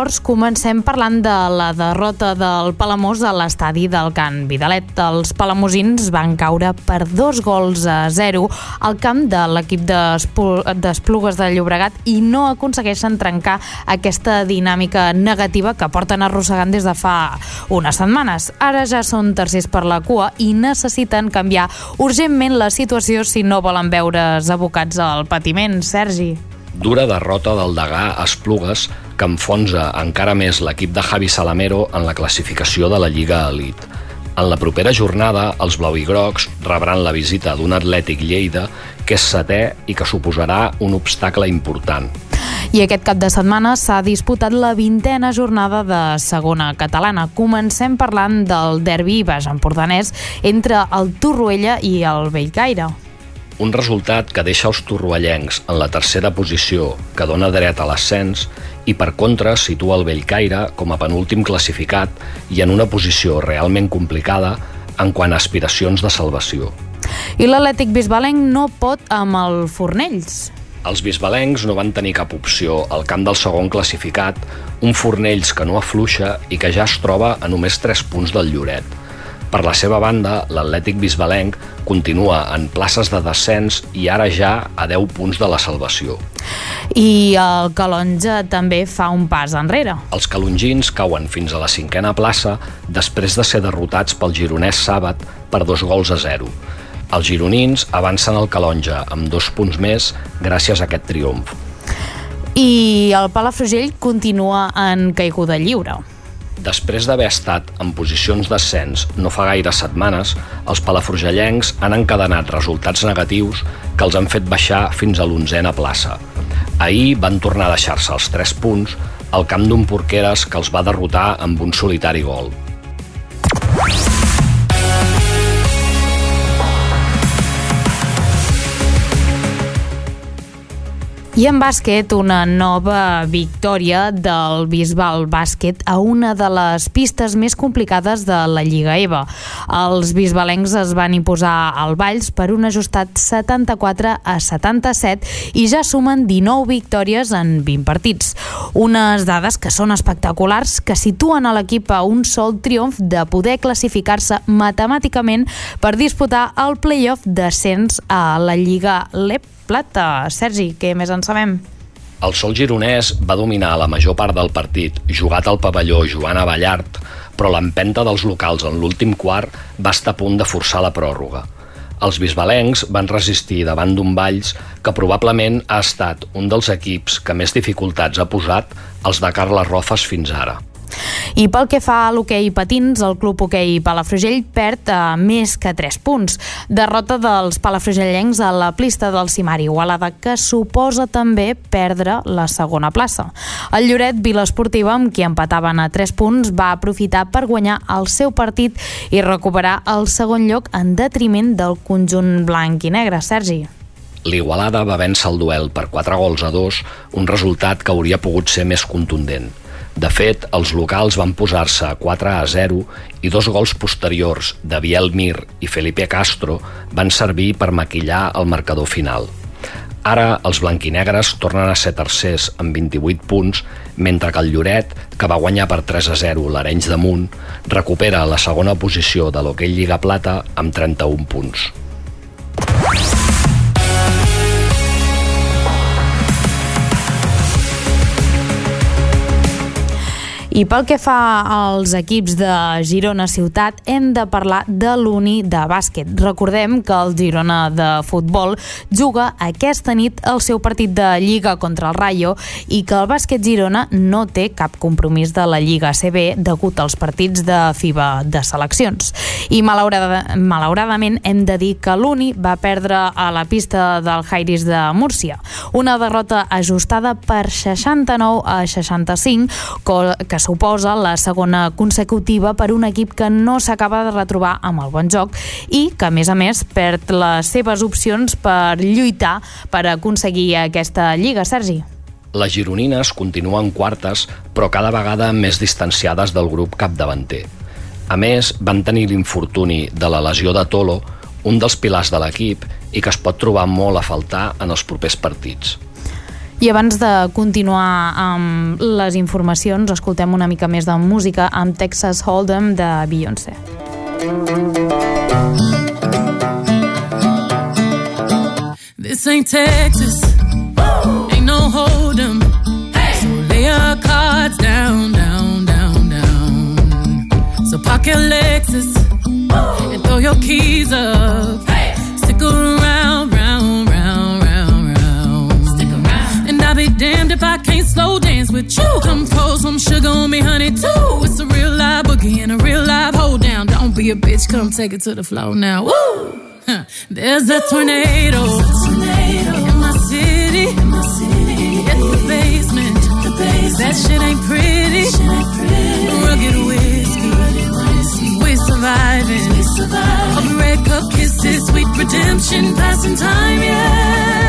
Esports comencem parlant de la derrota del Palamós a l'estadi del Can Vidalet. Els palamosins van caure per dos gols a zero al camp de l'equip d'Esplugues de Llobregat i no aconsegueixen trencar aquesta dinàmica negativa que porten arrossegant des de fa unes setmanes. Ara ja són tercers per la cua i necessiten canviar urgentment la situació si no volen veure's abocats al patiment. Sergi dura derrota del Degà a Esplugues que enfonsa encara més l'equip de Javi Salamero en la classificació de la Lliga Elite. En la propera jornada, els blau i grocs rebran la visita d'un Atlètic Lleida que és setè i que suposarà un obstacle important. I aquest cap de setmana s'ha disputat la vintena jornada de segona catalana. Comencem parlant del derbi baix empordanès entre el Torroella i el Bellcaire. Un resultat que deixa els torroellencs en la tercera posició, que dona dret a l'ascens, i per contra situa el Bellcaire com a penúltim classificat i en una posició realment complicada en quant a aspiracions de salvació. I l'Atlètic Bisbalenc no pot amb el Fornells. Els bisbalencs no van tenir cap opció al camp del segon classificat, un Fornells que no afluixa i que ja es troba a només 3 punts del Lloret. Per la seva banda, l'Atlètic Bisbalenc continua en places de descens i ara ja a 10 punts de la salvació. I el Calonja també fa un pas enrere. Els calongins cauen fins a la cinquena plaça després de ser derrotats pel gironès Sàbat per dos gols a zero. Els gironins avancen al Calonja amb dos punts més gràcies a aquest triomf. I el Palafrugell continua en caiguda lliure. Després d'haver estat en posicions d'ascens no fa gaire setmanes, els palafrugellencs han encadenat resultats negatius que els han fet baixar fins a l'onzena plaça. Ahir van tornar a deixar-se els 3 punts al camp d'un Porqueres que els va derrotar amb un solitari gol. I en bàsquet, una nova victòria del Bisbal Bàsquet a una de les pistes més complicades de la Lliga EVA. Els bisbalencs es van imposar al Valls per un ajustat 74 a 77 i ja sumen 19 victòries en 20 partits. Unes dades que són espectaculars, que situen a l'equip a un sol triomf de poder classificar-se matemàticament per disputar el playoff d'ascens a la Lliga LEP plata. Sergi, què més en sabem? El sol gironès va dominar la major part del partit, jugat al pavelló Joana Ballart, però l'empenta dels locals en l'últim quart va estar a punt de forçar la pròrroga. Els bisbalencs van resistir davant d'un Valls que probablement ha estat un dels equips que més dificultats ha posat els de Carles Rofes fins ara. I pel que fa a l'hoquei patins, el club hoquei Palafrugell perd a eh, més que 3 punts. Derrota dels palafrugellencs a la pista del Cimari Igualada, que suposa també perdre la segona plaça. El Lloret Vila Esportiva, amb qui empataven a 3 punts, va aprofitar per guanyar el seu partit i recuperar el segon lloc en detriment del conjunt blanc i negre. Sergi. L'Igualada va vèncer el duel per 4 gols a 2, un resultat que hauria pogut ser més contundent. De fet, els locals van posar-se 4 a 0 i dos gols posteriors de Biel Mir i Felipe Castro van servir per maquillar el marcador final. Ara els blanquinegres tornen a ser tercers amb 28 punts, mentre que el Lloret, que va guanyar per 3 a 0 l'Arenys de Munt, recupera la segona posició de l'Hockey Lliga Plata amb 31 punts. I pel que fa als equips de Girona Ciutat, hem de parlar de l'Uni de bàsquet. Recordem que el Girona de futbol juga aquesta nit el seu partit de Lliga contra el Rayo i que el bàsquet Girona no té cap compromís de la Lliga CB degut als partits de FIBA de seleccions. I malaurada, malauradament hem de dir que l'Uni va perdre a la pista del Jairis de Múrcia. Una derrota ajustada per 69 a 65 que suposa la segona consecutiva per un equip que no s'acaba de retrobar amb el bon joc i que, a més a més, perd les seves opcions per lluitar per aconseguir aquesta lliga, Sergi. Les gironines continuen quartes, però cada vegada més distanciades del grup capdavanter. A més, van tenir l'infortuni de la lesió de Tolo, un dels pilars de l'equip, i que es pot trobar molt a faltar en els propers partits. I abans de continuar amb les informacions, escoltem una mica més de música amb Texas Hold'em de Beyoncé. This ain't Texas, ain't no Hold'em. So lay your cards down, down, down, down. So park your Lexus and throw your keys up. Stick around, damned if I can't slow dance with you. Come pour some sugar on me, honey, too. It's a real live boogie and a real live hold down. Don't be a bitch, come take it to the floor now. Woo! There's a tornado, in my city. Hit the basement. That shit ain't pretty. Rugged whiskey. We surviving. Of red cup kisses, sweet redemption, passing time, yeah.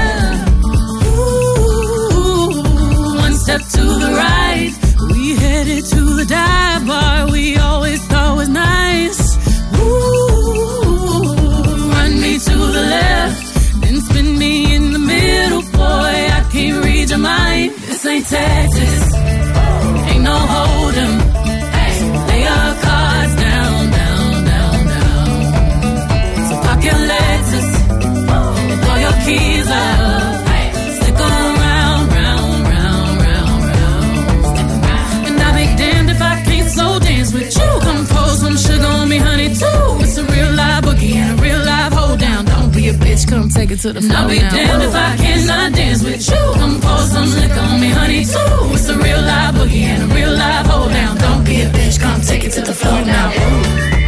Take it to the floor. I'll be damned if I cannot dance with you. Come pour some liquor on me, honey, too. It's a real live boogie and a real live hold down. Don't be a bitch, come take it to the floor now.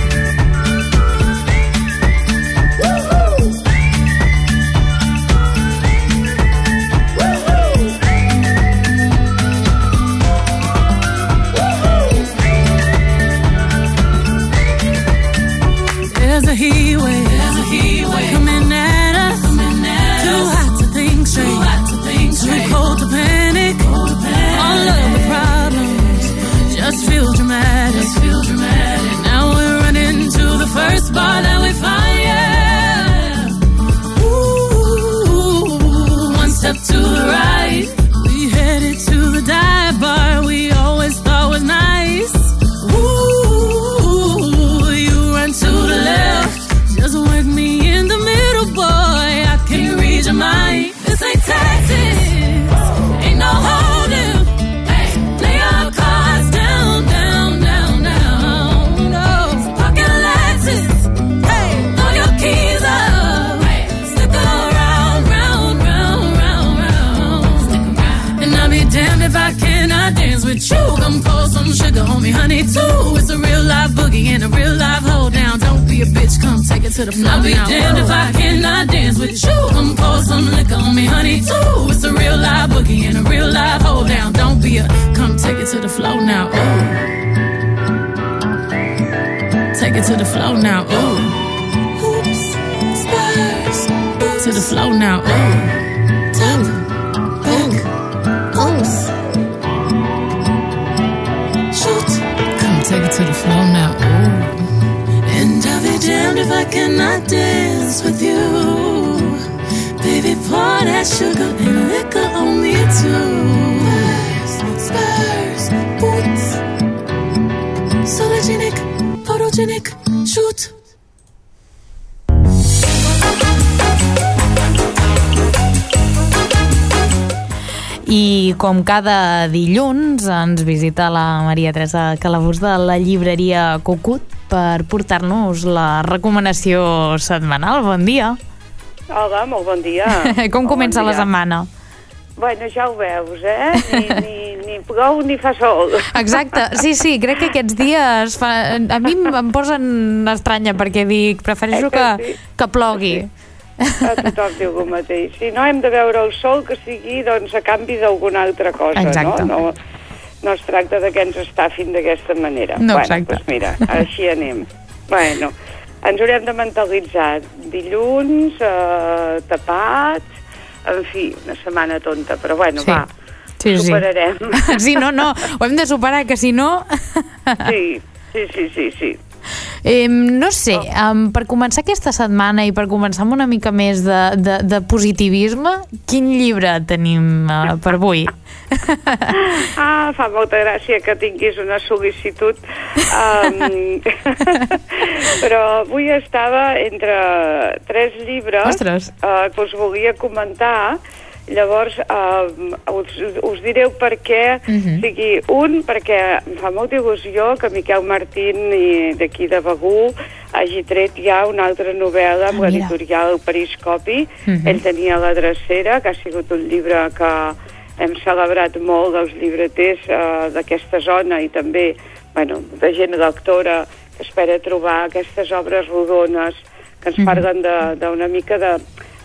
Bitch, come take it to the floor. I'll be damned if I cannot dance with you. Come pour some liquor on me, honey, too. It's a real live boogie and a real live hold down. Don't be a come take it to the floor now. Ooh. Take it to the floor now. Ooh. Hoops, spurs, to the floor now. Ooh. Top, back. Shoot, come take it to the floor now. Damned if I cannot dance with you. Baby, pour that sugar and liquor on me too. Spurs, spurs, boots. Sologenic, photogenic, I com cada dilluns ens visita la Maria Teresa Calabús de la llibreria Cucut per portar-nos la recomanació setmanal. Bon dia. Hola, molt bon dia. Com Molt comença bon la dia. setmana? Bueno, ja ho veus, eh? Ni, ni, ni plou ni fa sol. Exacte, sí, sí, crec que aquests dies fa... a mi em posen estranya perquè dic, prefereixo Eh que que, sí? que plogui. A tothom diu el mateix. Si no hem de veure el sol, que sigui doncs, a canvi d'alguna altra cosa, Exacte. no? no? No es tracta de que ens estafin d'aquesta manera. No, bueno, exacte. doncs mira, així anem. Bueno, ens haurem de mentalitzar. Dilluns, eh, tapats, en fi, una setmana tonta, però bueno, Sí. va, Sí, sí. superarem. Sí, no, no, ho hem de superar, que si no... Sí, sí, sí, sí, sí. Eh, no sé, um, per començar aquesta setmana i per començar amb una mica més de, de, de positivisme, quin llibre tenim uh, per avui? Ah, fa molta gràcia que tinguis una sol·licitud. Um, però avui estava entre tres llibres Ostres. uh, que us volia comentar. Llavors, uh, us, us direu per què. Mhm. o sigui, un, perquè em fa molta il·lusió que Miquel Martín d'aquí de Begú hagi tret ja una altra novel·la amb Ah, l'editorial Periscopi. Mhm. Ell tenia La drecera, que ha sigut un llibre que hem celebrat molt dels llibreters eh, d'aquesta zona i també bueno, de gent lectora que espera trobar aquestes obres rodones que ens Mhm. parlen de- d'una mica de,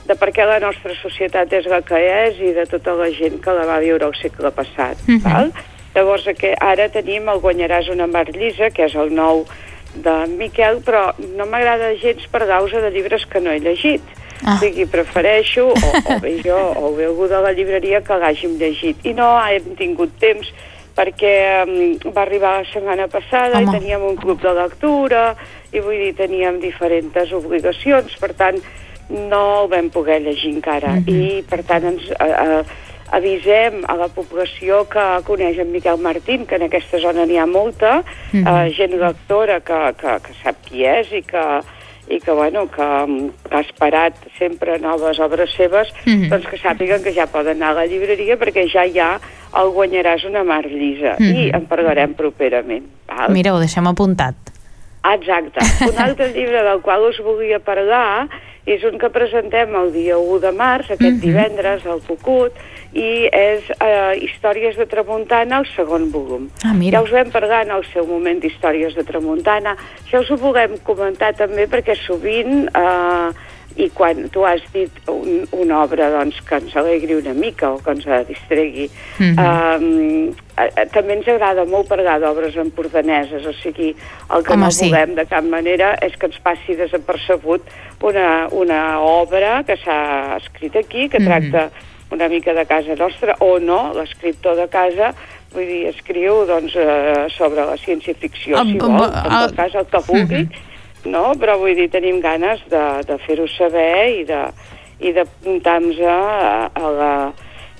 de per què la nostra societat és la que és i de tota la gent que la va viure al segle passat. Mhm. val? Llavors, que ara tenim el Guanyaràs una mar llisa, que és el nou de Miquel, però no m'agrada gens per causa de llibres que no he llegit. Ah. O sigui, prefereixo, o, o bé jo, o bé algú de la llibreria que l'hàgim llegit. I no hem tingut temps perquè um, va arribar la setmana passada Home. i teníem un club de lectura i vull dir, teníem diferents obligacions, per tant, no el vam poder llegir encara. Mhm. I, per tant, ens eh, eh, avisem a la població que coneix en Miquel Martín, que en aquesta zona n'hi ha molta, Mhm. eh, gent lectora que, que, que sap qui és i que, i que, bueno, que, que ha esperat sempre noves obres seves, Mhm. doncs que sàpiguen que ja poden anar a la llibreria perquè ja hi ha el Guanyaràs una mar llisa Mhm. i en parlarem properament. Val? Mira, ho deixem apuntat. Exacte. Un altre llibre del qual us volia parlar és un que presentem el dia 1 de març, aquest Mhm. divendres, al Cucut, i és eh, Històries de Tramuntana, el segon volum. Ah, mira. Ja us vam parlar en el seu moment d'Històries de Tramuntana. Això us ho volem comentar també perquè sovint, eh, i quan tu has dit un, una obra doncs, que ens alegri una mica o que ens distregui, Mhm. eh, eh, també ens agrada molt parlar d'obres empordaneses, o sigui, el que Home, no sí. volem de cap manera és que ens passi desapercebut una, una obra que s'ha escrit aquí, que Mhm. tracta una mica de casa nostra, o no, l'escriptor de casa, vull dir, escriu doncs, eh, sobre la ciència-ficció, si vol, en tot cas el que vulgui, no? però vull dir, tenim ganes de, de fer-ho saber i de, i d'apuntar-nos a, a la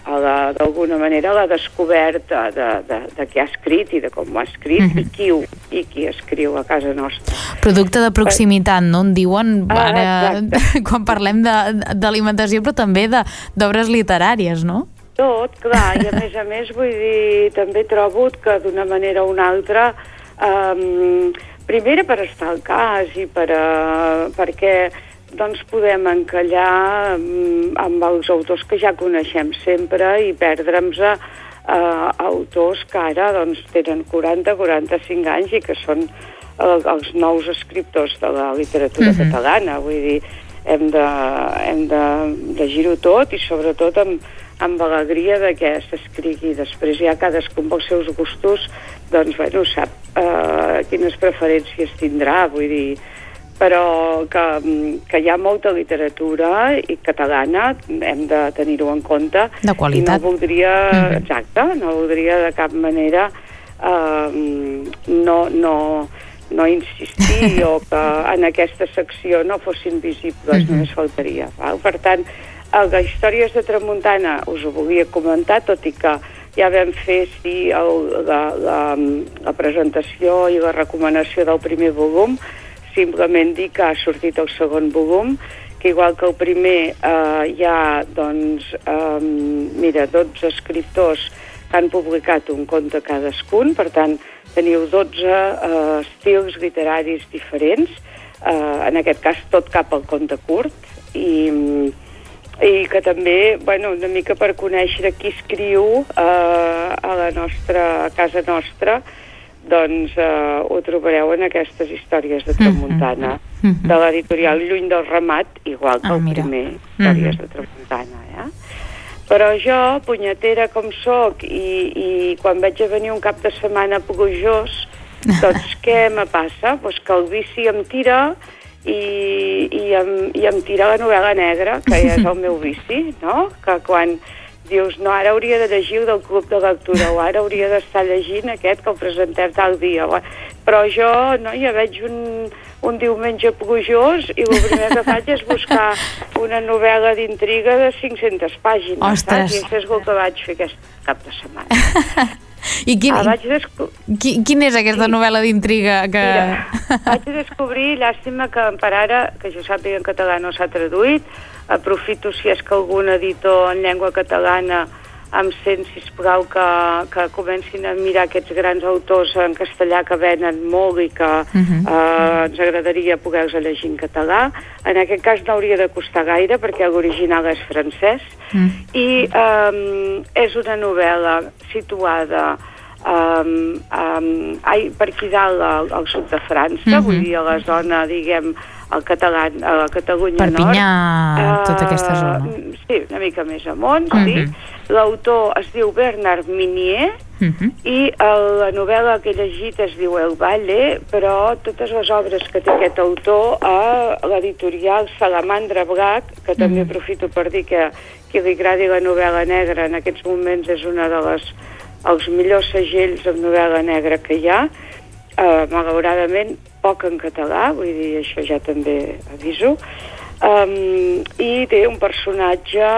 a la- d'alguna manera la descoberta de, de, de qui ha escrit i de com ho ha escrit Mhm. i, qui ho, i qui escriu a casa nostra. Producte de proximitat, no? En diuen Ah, ara, quan parlem d'alimentació, però també d'obres literàries, no? Tot, clar, i a més a més vull dir, també trobo que d'una manera o una altra um, primera per estar al cas i per, uh, perquè doncs podem encallar um, amb els autors que ja coneixem sempre i perdre'ns a uh, autors que ara doncs, tenen 40-45 anys i que són uh, els nous escriptors de la literatura Mhm. catalana. Vull dir, hem de, hem de llegir-ho tot i sobretot amb, amb alegria de que s'escrigui. Després ja cadascú amb els seus gustos doncs, bueno, sap eh, quines preferències tindrà, vull dir, però que, que hi ha molta literatura i catalana, hem de tenir-ho en compte. De qualitat. I no voldria, Mhm. exacte, no voldria de cap manera eh, no, no, no insistir o que en aquesta secció no fossin visibles, Mhm. només faltaria. Val? Per tant, de Històries de Tramuntana us ho volia comentar, tot i que ja vam fer sí, el, la, la, la presentació i la recomanació del primer volum, simplement dir que ha sortit el segon volum, que igual que el primer eh, hi ha, doncs, eh, mira, 12 escriptors que han publicat un conte cadascun, per tant, teniu 12 eh, estils literaris diferents, eh, en aquest cas tot cap al conte curt, i, i que també, bueno, una mica per conèixer qui escriu eh, a la nostra, a casa nostra, doncs eh, ho trobareu en aquestes històries de Tramuntana, Mhm. de l'editorial Lluny del Ramat, igual que Ah, el mira. primer, històries Mhm. de Tramuntana, eh? Però jo, punyetera com sóc, i, i quan veig a venir un cap de setmana plujós, doncs què me passa? Pues que el vici em tira i, i, em, i em tira la novel·la negra, que ja és el meu vici, no? Que quan dius, no, ara hauria de llegir el del club de lectura, o ara hauria d'estar llegint aquest que el presentem tal dia, però jo no, ja veig un, un diumenge plujós i el primer que faig és buscar una novel·la d'intriga de 500 pàgines. Ostres. Saps? I això és el que vaig fer aquest cap de setmana. I quin, Ah, vaig desco- qui, quin és aquesta novel·la d'intriga que... Mira, vaig descobrir, llàstima que per ara, que jo sàpiga en català no s'ha traduït, aprofito si és que algun editor en llengua catalana em sent, sisplau, que, que comencin a mirar aquests grans autors en castellà que venen molt i que Mhm. eh, ens agradaria poder-los llegir en català. En aquest cas no hauria de costar gaire perquè l'original és francès i um, és una novel·la situada um, um, ai, per aquí dalt al, al sud de França, Mhm. vull dir a la zona, diguem, al català, a la Catalunya Perpinyà, Nord. tota aquesta Eh, zona. Sí, una mica més amunt, Mhm. sí. L'autor es diu Bernard Minier, Mhm. i el, la novel·la que he llegit es diu El Valle, però totes les obres que té aquest autor a l'editorial Salamandra Black, que també Mhm. aprofito per dir que qui li agradi la novel·la negra en aquests moments és una de les els millors segells amb novel·la negra que hi ha, eh, malauradament poc en català, vull dir, això ja també aviso, um, i té un personatge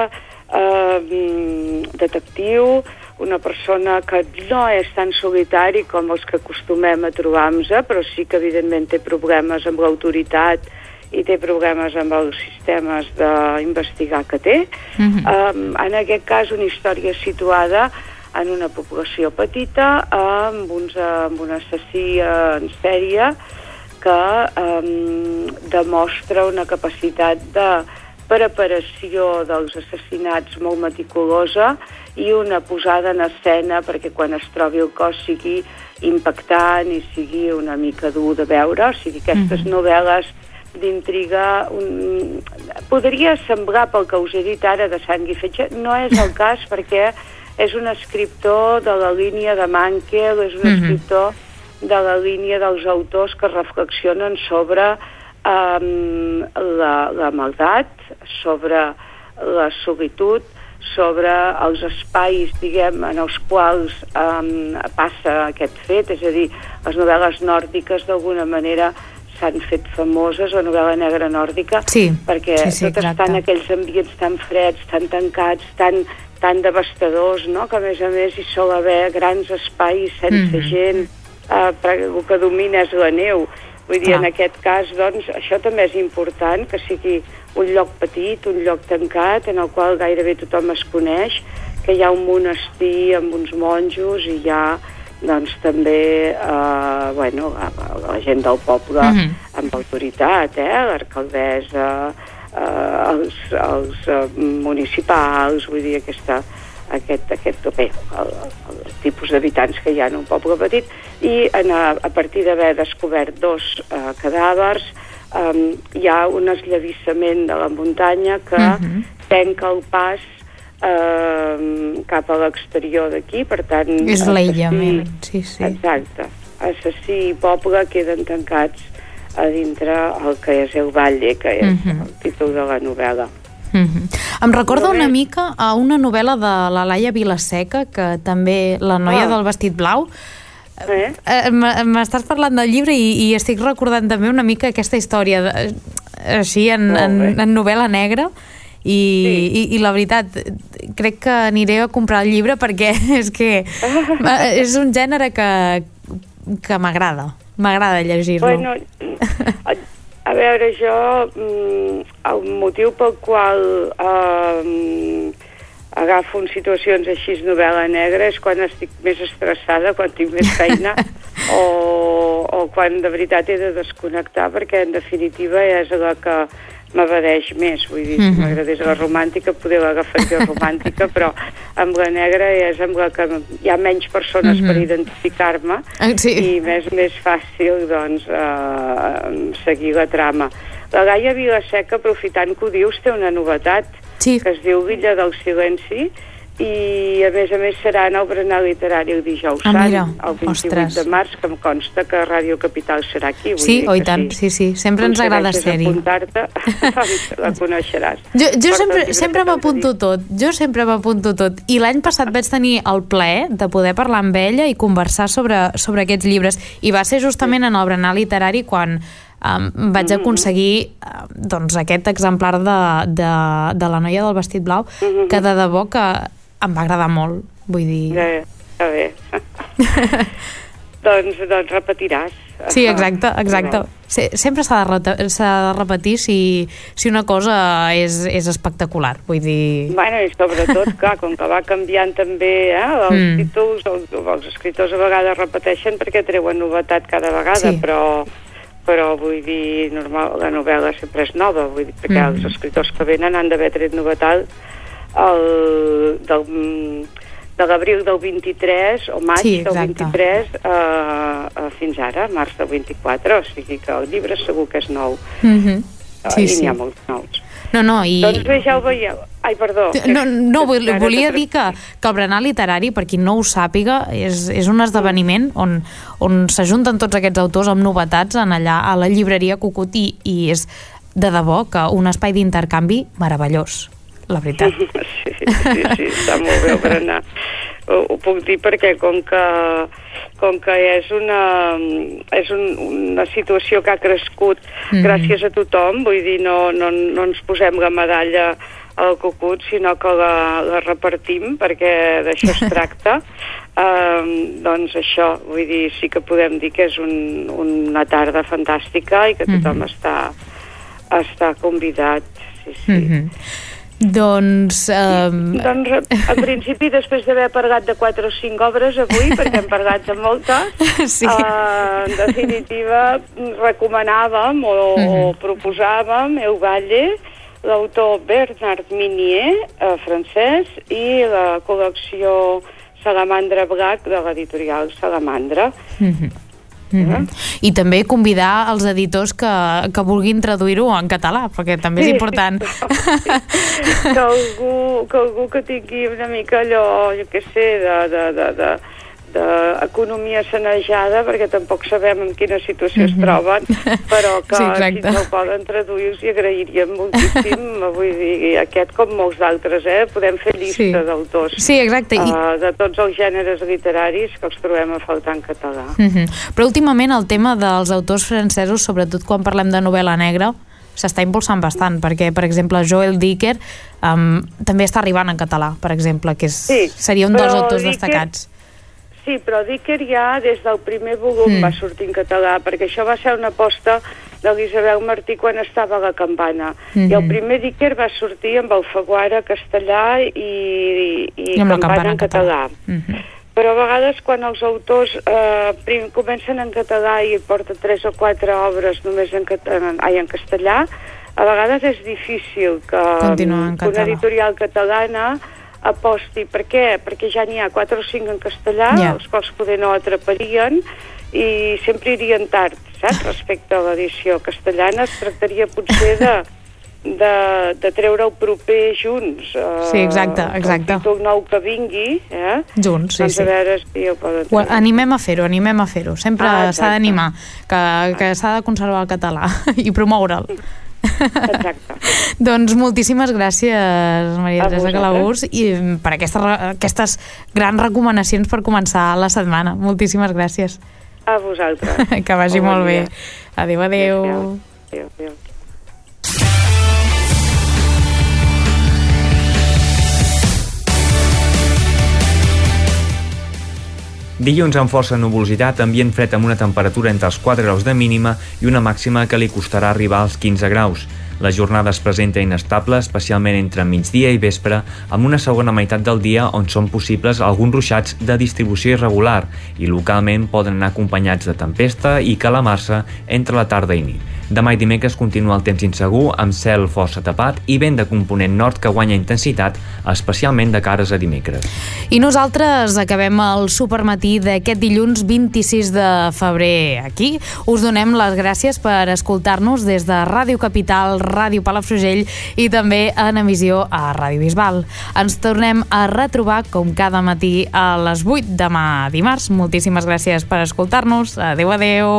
um, detectiu, una persona que no és tan solitari com els que acostumem a trobar-nos, però sí que evidentment té problemes amb l'autoritat i té problemes amb els sistemes d'investigar que té. Mhm. Um, en aquest cas, una història situada en una població petita amb, uns, amb un assassí en sèrie que um, demostra una capacitat de preparació dels assassinats molt meticulosa i una posada en escena perquè quan es trobi el cos sigui impactant i sigui una mica dur de veure, o sigui, aquestes Mhm. novel·les d'intriga un... podria semblar pel que us he dit ara de sang i fetge, no és el cas perquè és un escriptor de la línia de Mankel, és un Mhm. escriptor de la línia dels autors que reflexionen sobre um, la, la maldat, sobre la solitud, sobre els espais, diguem, en els quals um, passa aquest fet, és a dir, les novel·les nòrdiques d'alguna manera s'han fet famoses, la novel·la negra nòrdica, Sí, perquè sí, sí, tot exacte. està en aquells ambients tan freds, tan tancats, tan, tan devastadors, no? que a més a més hi sol haver grans espais sense Mhm. gent, eh, perquè el que domina és la neu. Vull dir, Clar. en aquest cas, doncs, això també és important, que sigui un lloc petit, un lloc tancat, en el qual gairebé tothom es coneix, que hi ha un monestir amb uns monjos i hi ha doncs també eh, bueno, la, la gent del poble Mhm. amb autoritat, eh? l'alcaldessa, eh, els, els eh, municipals, vull dir, aquesta, aquest, aquest bé, el, el tipus d'habitants que hi ha en un poble petit, i en, a, a partir d'haver descobert dos eh, cadàvers, eh, hi ha un esllavissament de la muntanya que Mhm. tenca el pas eh, cap a l'exterior d'aquí, per tant... És l'aïllament, sí, sí. Exacte. Assassí i poble queden tancats a dintre el que és el Valle, que és Mhm. el títol de la novel·la. Mhm. Em recorda una mica a una novel·la de la Laia Vilaseca, que també, La noia Ah. del vestit blau, Eh? Eh, m- M'estàs parlant del llibre i, i estic recordant també una mica aquesta història de, així en, en, en novel·la negra i, sí. i, i la veritat crec que aniré a comprar el llibre perquè és que eh, és un gènere que, que m'agrada m'agrada llegir-lo. Bueno, a, veure, jo mm, el motiu pel qual eh, agafo en situacions així novel·la negra és quan estic més estressada, quan tinc més feina o, o quan de veritat he de desconnectar perquè en definitiva és la que m'abadeix més, vull dir, si Mhm. m'agradés la romàntica poder l'agafaria romàntica, però amb la negra és amb la que hi ha menys persones Mhm. per identificar-me Ah, sí. i més més fàcil doncs, eh, seguir la trama. La Gaia Vilaseca, aprofitant que ho dius, té una novetat sí. que es diu Villa del Silenci i a més a més serà en el berenar literari el dijous Ah, sant, mira, el 28 ostres. de març, que em consta que Ràdio Capital serà aquí. Vull sí, dir i que tant, sí, sí, sempre ens agrada ser-hi apuntar-te, doncs la coneixeràs. Jo, jo Porta sempre, sempre m'apunto tot, jo sempre m'apunto tot. I l'any passat vaig tenir el plaer de poder parlar amb ella i conversar sobre, sobre aquests llibres. I va ser justament en el berenar literari quan um, vaig aconseguir uh, doncs aquest exemplar de, de, de la noia del vestit blau que de debò que em va agradar molt vull dir... Ja, ja bé. doncs, doncs repetiràs. Sí, exacte, exacte. Se, sempre s'ha de, de repetir si, si una cosa és, és espectacular, vull dir... Bueno, i sobretot, clar, com que va canviant també eh, els mm. títols, els, els escriptors a vegades repeteixen perquè treuen novetat cada vegada, Sí. però però vull dir, normal, la novel·la sempre és nova, vull dir, perquè Mm. els escriptors que venen han d'haver tret novetat el, del, de l'abril del 23 o maig Sí, del exacte. 23 eh, eh, fins ara, març del 24, o sigui que el llibre segur que és nou. Mm -hmm. Eh, Sí, I sí. n'hi ha molts nous. No, no, i... Doncs bé, ja ho veieu. Ai, perdó. No, no volia t'he dir que, que el berenar literari, per qui no ho sàpiga, és, és un esdeveniment on, on s'ajunten tots aquests autors amb novetats en allà a la llibreria Cucut i, i és de debò que un espai d'intercanvi meravellós, la veritat. Sí, sí, sí, està molt bé el berenar. Ho, ho puc dir perquè com que, com que és una, és un, una situació que ha crescut Mhm. gràcies a tothom, vull dir, no, no, no ens posem la medalla al cucut, sinó que la, la repartim, perquè d'això es tracta. Um, doncs això, vull dir, sí que podem dir que és un, una tarda fantàstica i que tothom Mhm. està, està convidat. Sí, sí. Mm -hmm. Doncs... Um, Doncs, en principi, després d'haver parlat de 4 o 5 obres avui, perquè hem parlat de moltes, Sí. eh, en definitiva, recomanàvem o, Mhm. o proposàvem El Valle, l'autor Bernard Minier, eh, francès, i la col·lecció Salamandra Black de l'editorial Salamandra. Mm -hmm. Mm -hmm. I també convidar els editors que, que vulguin traduir-ho en català, perquè també és Sí, important. que algú, que algú que tingui una mica allò, jo què sé, de, de, de, de, d'economia sanejada, perquè tampoc sabem en quina situació es Mhm. troben, però que Sí, si no poden traduir us hi agrairíem moltíssim, vull dir, aquest com molts d'altres, eh? Podem fer llista Sí. d'autors Sí, exacte, i- eh, de tots els gèneres literaris que els trobem a faltar en català. Mm -hmm. Però últimament el tema dels autors francesos, sobretot quan parlem de novel·la negra, s'està impulsant bastant, perquè, per exemple, Joel Dicker um, també està arribant en català, per exemple, que és, Sí, seria un dels autors Dicker- destacats. Sí, però Dicker ja des del primer volum Mm. va sortir en català, perquè això va ser una aposta d'Elisabel Martí quan estava a la campana. Mhm. I el primer Dicker va sortir amb el Faguara castellà i, i, I amb la campana en català. Mm -hmm. Però a vegades quan els autors eh, prim, comencen en català i porten tres o quatre obres només en, en, ai, en castellà, a vegades és difícil que, que una català. editorial catalana aposti. Per què? Perquè ja n'hi ha quatre o cinc en castellà, Ja. els quals poder no atraparien i sempre irien tard, saps? Respecte a l'edició castellana es tractaria potser de, de, de treure el proper junts. eh, Sí, exacte, exacte. El títol nou que vingui, eh? Junts, sí, doncs sí. a veure si poden Ho treure. animem a fer-ho, animem a fer-ho. Sempre Ah, s'ha d'animar, que, que s'ha de conservar el català i promoure'l. Exacte. doncs moltíssimes gràcies, Maria Teresa. Calabús, i per aquesta, re- aquestes grans recomanacions per començar la setmana. Moltíssimes gràcies. A vosaltres. que vagi Bon molt bé. dia. Adéu, adéu. Adéu, adéu. Dilluns amb força nuvolositat, ambient fred amb una temperatura entre els 4 graus de mínima i una màxima que li costarà arribar als 15 graus. La jornada es presenta inestable, especialment entre migdia i vespre, amb una segona meitat del dia on són possibles alguns ruixats de distribució irregular i localment poden anar acompanyats de tempesta i calamarsa entre la tarda i nit. Demà i dimecres continua el temps insegur, amb cel força tapat i vent de component nord que guanya intensitat, especialment de cares a dimecres. I nosaltres acabem el supermatí d'aquest dilluns 26 de febrer aquí. Us donem les gràcies per escoltar-nos des de Ràdio Capital, Ràdio Palafrugell i també en emissió a Ràdio Bisbal. Ens tornem a retrobar com cada matí a les 8 demà dimarts. Moltíssimes gràcies per escoltar-nos. Adeu, adeu.